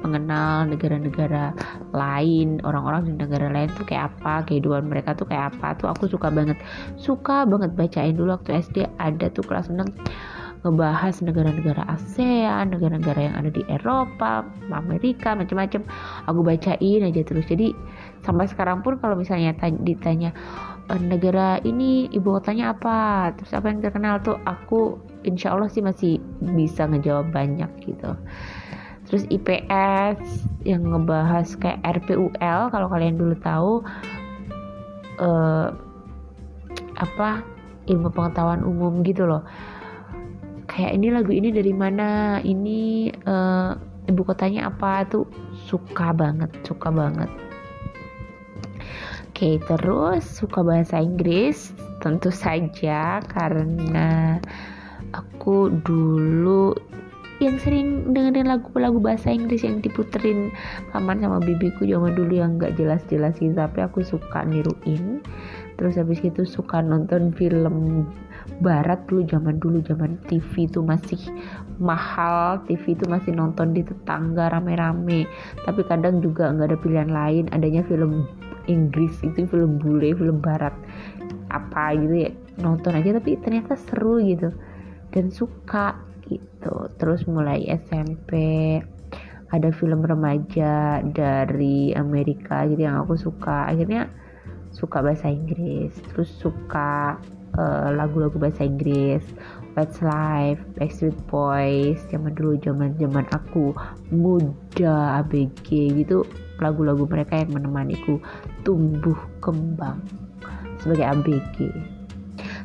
Speaker 1: Mengenal negara-negara lain orang-orang di negara lain tuh kayak apa kehidupan mereka tuh kayak apa tuh aku suka banget. Suka banget bacain dulu waktu SD ada tuh kelas 6 ngebahas negara-negara ASEAN, negara-negara yang ada di Eropa, Amerika, macam-macam. Aku bacain aja terus. Jadi sampai sekarang pun kalau misalnya ditanya e, negara ini ibu kotanya apa, terus apa yang terkenal tuh aku insya Allah sih masih bisa ngejawab banyak gitu terus IPS yang ngebahas kayak RPUL kalau kalian dulu tahu uh, apa ilmu pengetahuan umum gitu loh kayak ini lagu ini dari mana ini uh, ibu kotanya apa tuh suka banget suka banget. Oke, terus suka bahasa Inggris tentu saja karena aku dulu yang sering dengerin lagu-lagu bahasa Inggris yang diputerin paman sama bibiku zaman dulu yang nggak jelas-jelas gitu tapi aku suka niruin. Terus habis itu suka nonton film barat dulu zaman dulu zaman TV itu masih mahal TV itu masih nonton di tetangga rame-rame. Tapi kadang juga nggak ada pilihan lain adanya film Inggris itu film bule film barat. Apa gitu ya nonton aja tapi ternyata seru gitu. Dan suka gitu. Terus mulai SMP ada film remaja dari Amerika gitu yang aku suka. Akhirnya suka bahasa Inggris terus suka eh, lagu-lagu uh, bahasa Inggris Westlife, Backstreet Boys zaman dulu zaman zaman aku muda ABG gitu. Lagu-lagu mereka yang menemaniku tumbuh kembang sebagai ABG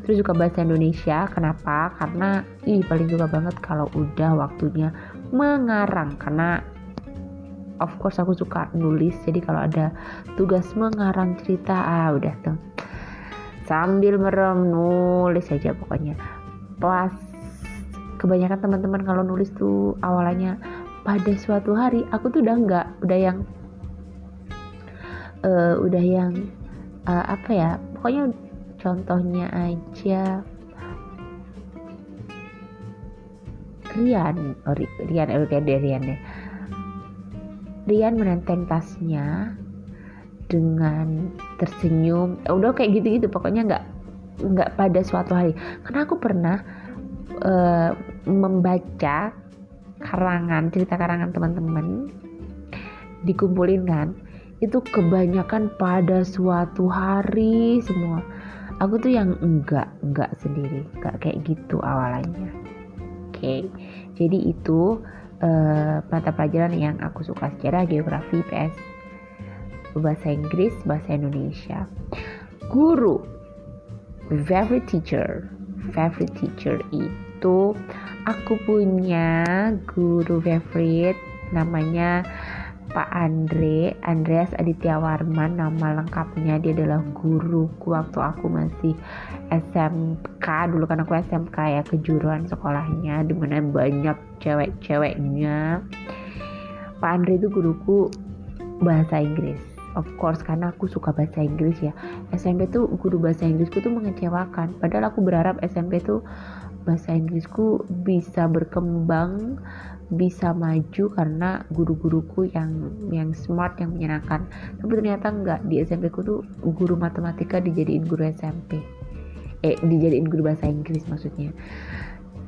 Speaker 1: terus juga bahasa Indonesia kenapa? Karena ih paling juga banget kalau udah waktunya mengarang. Karena of course aku suka nulis. Jadi kalau ada tugas mengarang cerita ah udah tuh sambil merem nulis aja pokoknya. Pas kebanyakan teman-teman kalau nulis tuh awalnya pada suatu hari aku tuh udah enggak udah yang uh, udah yang uh, apa ya pokoknya contohnya aja Rian oh, Rian Rian deh Rian deh Rian menenteng tasnya dengan tersenyum. Eh, udah kayak gitu-gitu. Pokoknya nggak nggak pada suatu hari. Karena aku pernah uh, membaca karangan cerita karangan teman-teman dikumpulin kan. Itu kebanyakan pada suatu hari semua. Aku tuh yang enggak enggak sendiri. Enggak kayak gitu awalnya. Oke. Okay. jadi itu uh, mata pelajaran yang aku suka sejarah geografi PS bahasa Inggris bahasa Indonesia. Guru favorite teacher. Favorite teacher itu aku punya guru favorite namanya Pak Andre Andreas Aditya Warman. Nama lengkapnya dia adalah guruku waktu aku masih SMK dulu kan aku SMK ya kejuruan sekolahnya di mana banyak cewek-ceweknya. Pak Andre itu guruku bahasa Inggris of course karena aku suka bahasa Inggris ya. SMP tuh guru bahasa Inggrisku tuh mengecewakan. Padahal aku berharap SMP tuh bahasa Inggrisku bisa berkembang bisa maju karena guru-guruku yang yang smart yang menyenangkan. Tapi ternyata enggak. Di SMP ku tuh guru matematika dijadiin guru SMP eh dijadiin guru bahasa Inggris maksudnya.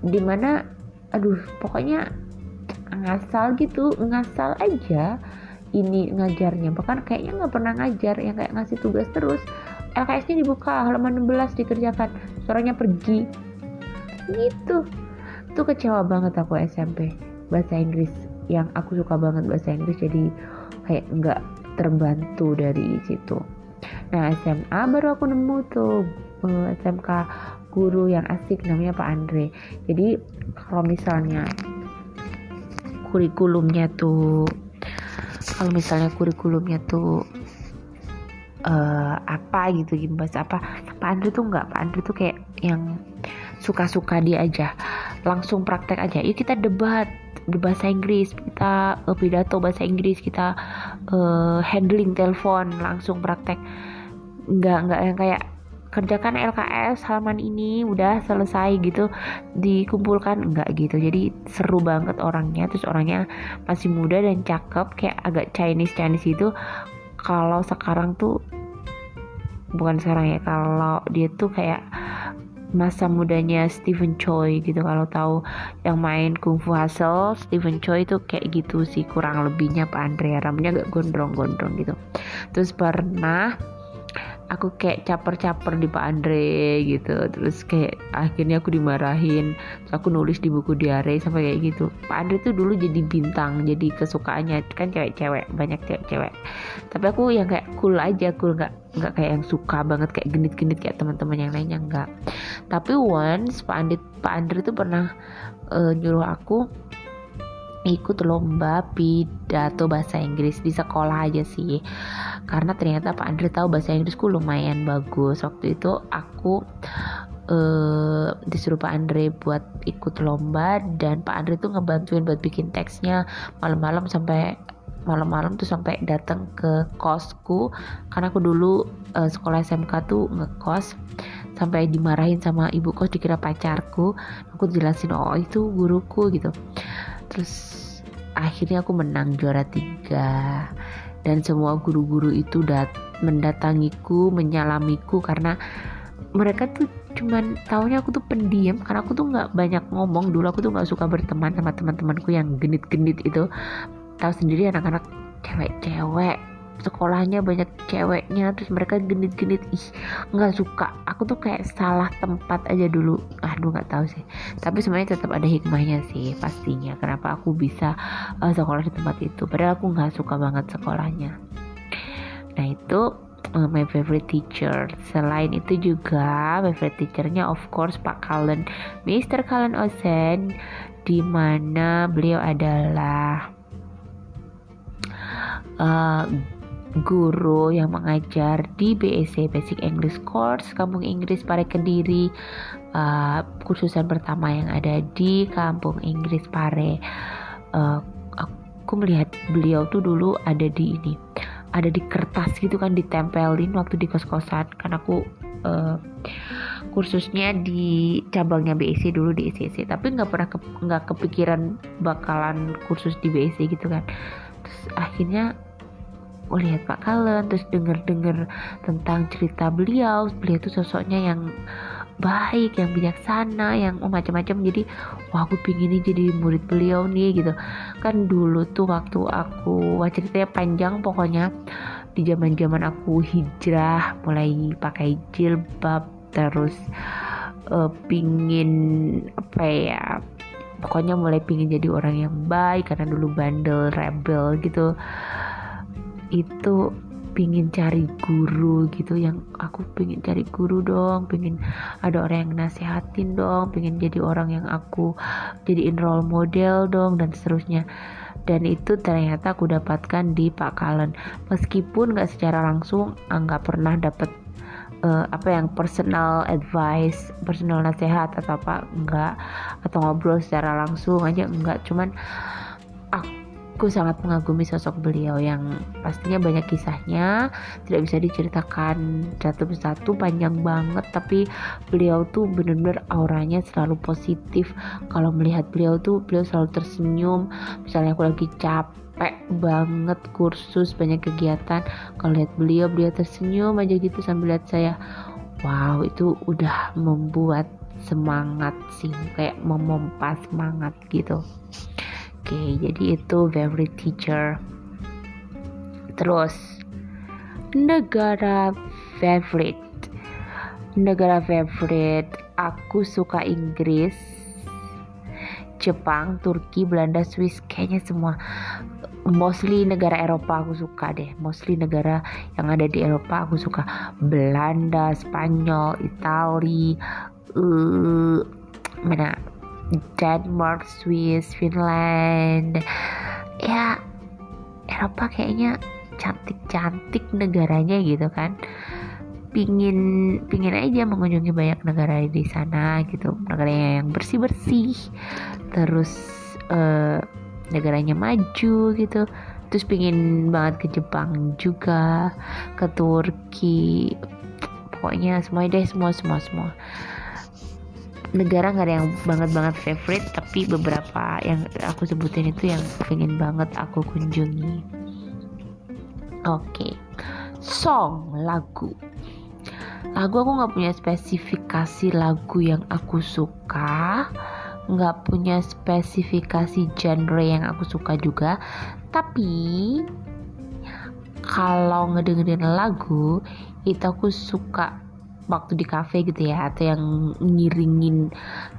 Speaker 1: Di mana aduh pokoknya ngasal gitu ngasal aja ini ngajarnya. Bahkan kayaknya nggak pernah ngajar yang kayak ngasih tugas terus. LKS-nya dibuka halaman 16 dikerjakan. Suaranya pergi. Gitu. Tuh kecewa banget aku SMP bahasa Inggris yang aku suka banget bahasa Inggris jadi kayak nggak terbantu dari situ. Nah SMA baru aku nemu tuh uh, eh, SMK guru yang asik namanya Pak Andre. Jadi kalau misalnya kurikulumnya tuh kalau misalnya kurikulumnya tuh uh, apa gitu bahasa apa Pak Andri tuh nggak Pak Andri tuh kayak yang suka-suka dia aja. Langsung praktek aja. Yuk kita debat bahasa Inggris kita uh, pidato bahasa Inggris kita uh, handling telepon langsung praktek. Nggak nggak yang kayak kerjakan LKS halaman ini udah selesai gitu dikumpulkan. Enggak gitu jadi seru banget orangnya. Terus orangnya masih muda dan cakep kayak agak Chinese Chinese itu kalau sekarang tuh bukan sekarang ya kalau dia tuh kayak masa mudanya Stephen Choi gitu. Kalau tahu yang main Kung Fu Hustle Stephen Choi itu kayak gitu sih kurang lebihnya Pak Andre rambutnya agak gondrong-gondrong gitu. Terus pernah aku kayak caper-caper di Pak Andre gitu. Terus kayak akhirnya aku dimarahin. Terus aku nulis di buku diare sampai kayak gitu. Pak Andre tuh dulu jadi bintang jadi kesukaannya kan cewek-cewek banyak cewek-cewek. Tapi aku yang kayak cool aja cool. Nggak nggak kayak yang suka banget kayak genit-genit kayak teman-teman yang lainnya nggak. Tapi once Pak Andre Pak Andre tuh pernah uh, nyuruh aku ikut lomba pidato bahasa Inggris di sekolah aja sih. Karena ternyata Pak Andre tahu bahasa Inggrisku lumayan bagus. Waktu itu aku uh, disuruh Pak Andre buat ikut lomba dan Pak Andre tuh ngebantuin buat bikin teksnya malam-malam sampai malam-malam tuh sampai datang ke kosku. Karena aku dulu uh, sekolah SMK tuh ngekos sampai dimarahin sama ibu kos dikira pacarku. Aku jelasin oh itu guruku gitu terus akhirnya aku menang juara tiga. Dan semua guru-guru itu dat mendatangiku menyalamiku karena mereka tuh cuman taunya aku tuh pendiam karena aku tuh nggak banyak ngomong. Dulu aku tuh nggak suka berteman sama teman-temanku yang genit-genit itu. Tahu sendiri anak-anak cewek-cewek sekolahnya banyak ceweknya terus mereka genit-genit. Ih nggak suka. Aku tuh kayak salah tempat aja dulu. Aduh nggak tahu sih. Tapi sebenarnya tetap ada hikmahnya sih pastinya. Kenapa aku bisa uh, sekolah di tempat itu? Padahal aku nggak suka banget sekolahnya. Nah itu uh, my favorite teacher. Selain itu juga my favorite teachernya of course Pak Kalen Mr. Kalen Osen di mana beliau adalah uh, guru yang mengajar di BEC Basic English Course Kampung Inggris Pare Kediri uh, kursusan pertama yang ada di Kampung Inggris Pare. Uh, aku melihat beliau tuh dulu ada di ini ada di kertas gitu kan ditempelin waktu di kos-kosan. Kan aku uh, kursusnya di cabangnya BEC dulu di ICC tapi nggak pernah nggak ke, kepikiran bakalan kursus di BEC gitu kan. Terus akhirnya lihat Pak Kalen terus denger-denger tentang cerita beliau. Beliau itu sosoknya yang baik yang bijaksana yang oh, macam-macam. Jadi wah aku pingin ini jadi murid beliau nih gitu. Kan dulu tuh waktu aku wah ceritanya panjang. Pokoknya di zaman zaman aku hijrah mulai pakai jilbab terus uh, pingin apa ya pokoknya mulai pingin jadi orang yang baik karena dulu bandel rebel gitu itu pingin cari guru gitu yang aku pingin cari guru dong pingin ada orang yang nasehatin dong pingin jadi orang yang aku jadiin role model dong dan seterusnya. Dan itu ternyata aku dapatkan di Pak Kalen. Meskipun nggak secara langsung ah, nggak pernah dapat uh, apa yang personal advice personal nasihat atau apa enggak atau ngobrol secara langsung aja enggak cuman aku Aku sangat mengagumi sosok beliau yang pastinya banyak kisahnya, tidak bisa diceritakan satu persatu panjang banget, tapi beliau tuh bener-bener auranya selalu positif. Kalau melihat beliau tuh beliau selalu tersenyum. Misalnya aku lagi capek banget kursus banyak kegiatan, kalau lihat beliau beliau tersenyum aja gitu sambil lihat saya. Wow, itu udah membuat semangat sih, kayak memompa semangat gitu okay, jadi itu favorite teacher. Terus negara favorite. Negara favorite aku suka Inggris Jepang, Turki, Belanda, Swiss kayaknya semua. Mostly negara Eropa aku suka deh. Mostly negara yang ada di Eropa aku suka. Belanda, Spanyol, Itali uh, mana Denmark, Swiss, Finland. Ya Eropa kayaknya cantik-cantik negaranya gitu kan. Pingin pingin aja mengunjungi banyak negara di sana gitu. Negaranya yang bersih bersih terus uh, negaranya maju gitu. Terus pingin banget ke Jepang juga ke Turki. Pokoknya semua deh semua semua semua negara nggak ada yang banget banget favorite tapi beberapa yang aku sebutin itu yang pengen banget aku kunjungi oke okay. song lagu lagu aku nggak punya spesifikasi lagu yang aku suka nggak punya spesifikasi genre yang aku suka juga tapi kalau ngedengerin lagu itu aku suka waktu di cafe gitu ya atau yang ngiringin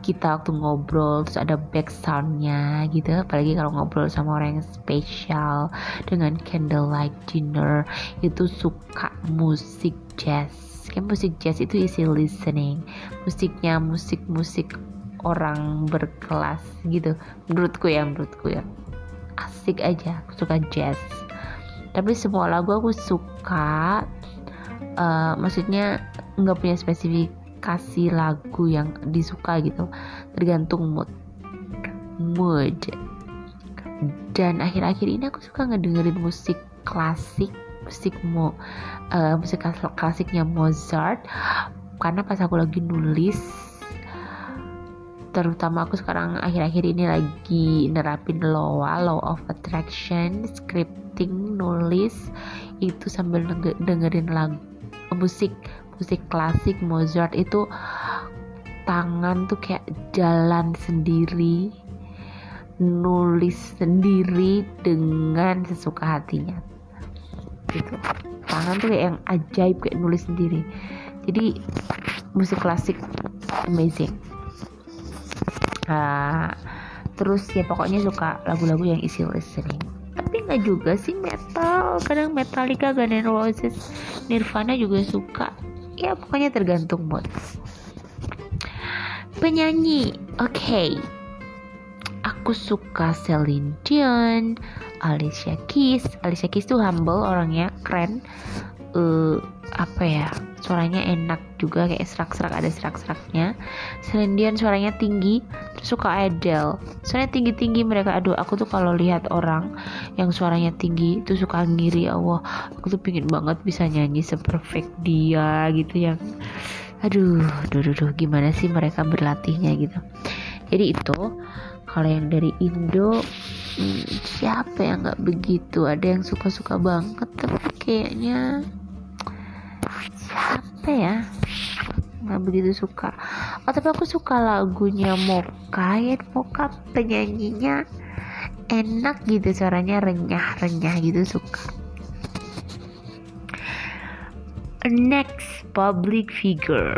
Speaker 1: kita waktu ngobrol terus ada back soundnya gitu. Apalagi kalau ngobrol sama orang yang spesial dengan candlelight dinner itu suka musik jazz. Kan musik jazz itu isi listening. Musiknya musik-musik orang berkelas gitu. Menurutku ya menurutku ya. Asik aja aku suka jazz. Tapi semua lagu aku suka uh, maksudnya nggak punya spesifikasi lagu yang disuka gitu. Tergantung mood. Mood. Dan akhir-akhir ini aku suka ngedengerin musik klasik musik mo uh, musik klasiknya Mozart. Karena pas aku lagi nulis terutama aku sekarang akhir-akhir ini lagi nerapin LOA Law of Attraction scripting nulis itu sambil dengerin lagu musik musik klasik Mozart itu tangan tuh kayak jalan sendiri nulis sendiri dengan sesuka hatinya. Gitu. Tangan tuh kayak yang ajaib kayak nulis sendiri. Jadi musik klasik amazing. Uh, terus ya pokoknya suka lagu-lagu yang isi listening. Tapi nggak juga sih metal. Kadang Metallica Guns N' Roses Nirvana juga suka ya pokoknya tergantung mood. Penyanyi oke okay. aku suka Celine Dion Alicia Keys. Alicia Keys tuh humble orangnya keren uh, apa ya suaranya enak juga kayak serak-serak ada serak-seraknya. Celine suaranya tinggi terus suka Adele. Suaranya tinggi-tinggi mereka aduh aku tuh kalau lihat orang yang suaranya tinggi itu suka ngiri Allah. Aku tuh pingin banget bisa nyanyi seperfect dia gitu yang aduh duh, duh, duh, gimana sih mereka berlatihnya gitu. Jadi itu kalau yang dari Indo hmm, siapa yang nggak begitu. Ada yang suka-suka banget tapi kayaknya siapa ya? Nggak begitu suka. Oh tapi aku suka lagunya Moka ya. Moka penyanyinya enak gitu suaranya renyah-renyah gitu suka. Next public figure.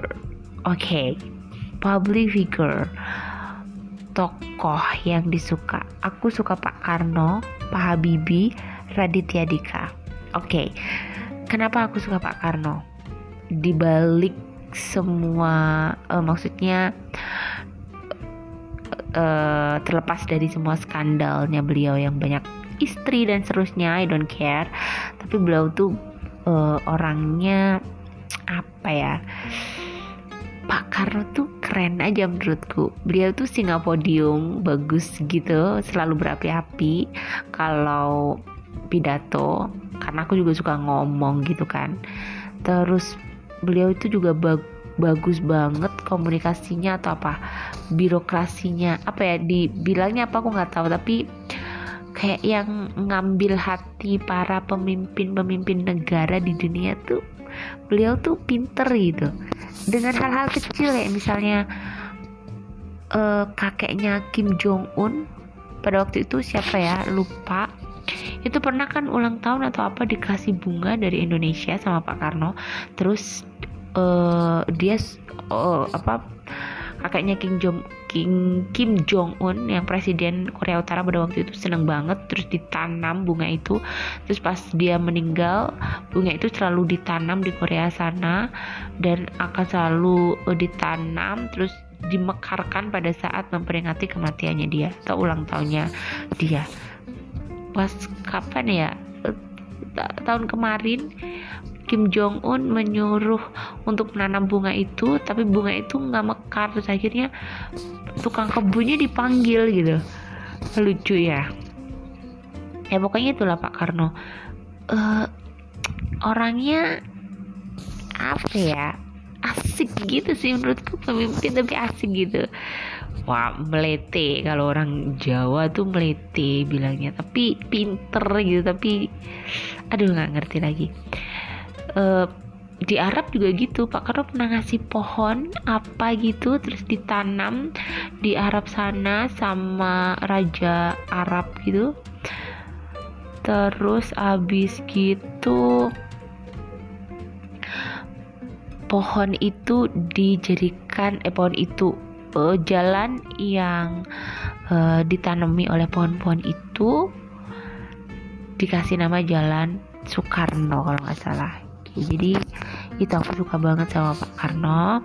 Speaker 1: Oke okay. public figure. Tokoh yang disuka. Aku suka Pak Karno Pak Habibie Raditya Dika. Oke okay. Kenapa aku suka Pak Karno? Dibalik semua uh, maksudnya uh, terlepas dari semua skandalnya beliau yang banyak istri dan seterusnya I don't care. Tapi beliau tuh uh, orangnya apa ya Pak Karno tuh keren aja menurutku. Beliau tuh singa podium bagus gitu selalu berapi-api. Kalau pidato karena aku juga suka ngomong gitu kan. Terus beliau itu juga bag bagus banget komunikasinya atau apa birokrasinya. Apa ya dibilangnya apa aku nggak tahu tapi kayak yang ngambil hati para pemimpin-pemimpin negara di dunia tuh beliau tuh pinter gitu. Dengan hal-hal kecil ya misalnya uh, kakeknya Kim Jong Un pada waktu itu siapa ya? Lupa itu pernah kan ulang tahun atau apa dikasih bunga dari Indonesia sama Pak Karno. Terus uh, dia uh, apa kakaknya Kim Jong King, Kim Jong Un yang presiden Korea Utara pada waktu itu seneng banget terus ditanam bunga itu. Terus pas dia meninggal bunga itu selalu ditanam di Korea sana dan akan selalu uh, ditanam terus dimekarkan pada saat memperingati kematiannya dia atau ulang tahunnya dia pas kapan ya? Tahun kemarin Kim Jong Un menyuruh untuk menanam bunga itu tapi bunga itu nggak mekar. Terus akhirnya tukang kebunnya dipanggil gitu. Lucu ya. Ya pokoknya itulah Pak Karno. Uh, orangnya apa ya? Asik gitu sih menurutku pemimpin tapi asik gitu wah melete. Kalau orang Jawa tuh melete bilangnya. Tapi pinter gitu tapi aduh nggak ngerti lagi. Uh, di Arab juga gitu Pak. Karno pernah ngasih pohon apa gitu terus ditanam di Arab sana sama raja Arab gitu. Terus abis gitu pohon itu dijadikan eh pohon itu uh, jalan yang uh, ditanami oleh pohon-pohon itu dikasih nama jalan Soekarno kalau nggak salah. Jadi itu aku suka banget sama Pak Karno.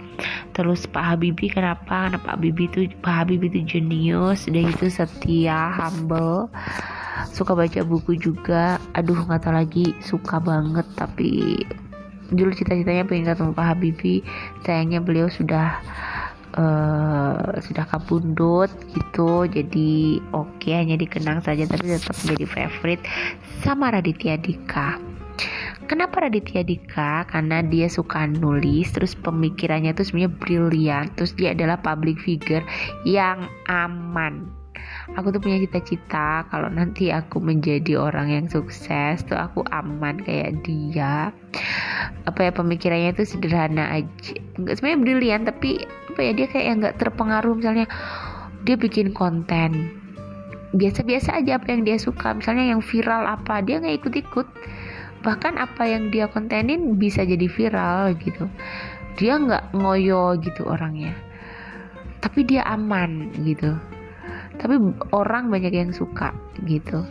Speaker 1: Terus Pak Habibie kenapa? Karena Pak Habibie itu Pak Habibie itu jenius dan itu setia humble suka baca buku juga. Aduh nggak tahu lagi suka banget. Tapi dulu cita-citanya pengen ketemu Pak Habibie. Sayangnya beliau sudah uh, sudah kabundut gitu jadi oke okay, hanya dikenang saja tapi tetap menjadi favorite sama Raditya Dika Kenapa Raditya Dika? Karena dia suka nulis, terus pemikirannya itu sebenarnya brilian, terus dia adalah public figure yang aman. Aku tuh punya cita-cita kalau nanti aku menjadi orang yang sukses tuh aku aman kayak dia. Apa ya pemikirannya itu sederhana aja. Enggak sebenarnya brilian tapi apa ya dia kayak nggak terpengaruh. Misalnya dia bikin konten biasa-biasa aja apa yang dia suka. Misalnya yang viral apa dia nggak ikut-ikut. Bahkan apa yang dia kontenin bisa jadi viral gitu. Dia nggak ngoyo gitu orangnya. Tapi dia aman gitu. Tapi orang banyak yang suka gitu.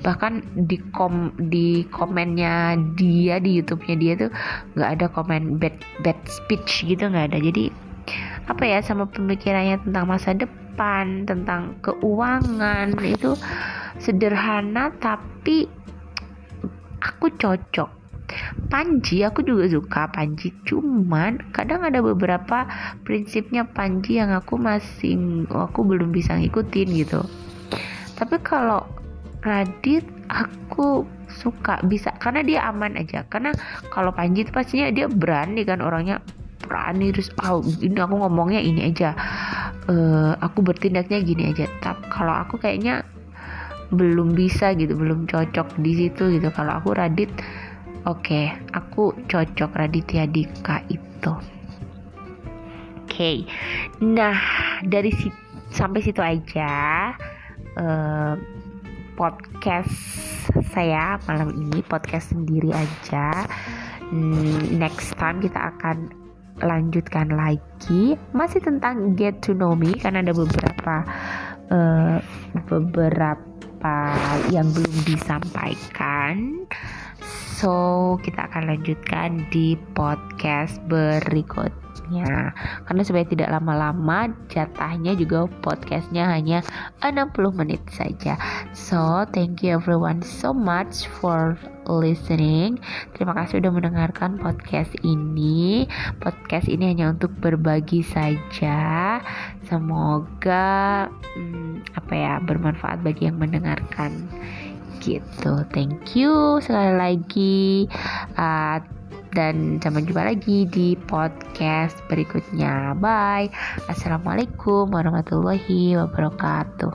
Speaker 1: Bahkan di kom di komennya dia di YouTube-nya dia tuh nggak ada komen bad bad speech gitu nggak ada. Jadi apa ya sama pemikirannya tentang masa depan tentang keuangan itu sederhana tapi aku cocok. Panji aku juga suka Panji. Cuman kadang ada beberapa prinsipnya Panji yang aku masih aku belum bisa ngikutin gitu. Tapi kalau Radit aku suka bisa. Karena dia aman aja. Karena kalau Panji itu pastinya dia berani kan orangnya berani terus oh, ini aku ngomongnya ini aja. Uh, aku bertindaknya gini aja. Tapi kalau aku kayaknya belum bisa gitu belum cocok di situ gitu. Kalau aku Radit oke okay, aku cocok Raditya Dika itu. Oke okay. nah dari si sampai situ aja uh, podcast saya malam ini podcast sendiri aja. Hmm, next time kita akan lanjutkan lagi masih tentang get to know me karena ada beberapa uh, beberapa apa yang belum disampaikan. So, kita akan lanjutkan di podcast berikutnya. Karena supaya tidak lama-lama, jatahnya juga podcastnya hanya 60 menit saja. So, thank you everyone so much for listening. Terima kasih sudah mendengarkan podcast ini. Podcast ini hanya untuk berbagi saja. Semoga hmm, apa ya bermanfaat bagi yang mendengarkan. Gitu. Thank you sekali lagi. Uh, dan sampai jumpa lagi di podcast berikutnya. Bye. Assalamualaikum warahmatullahi wabarakatuh.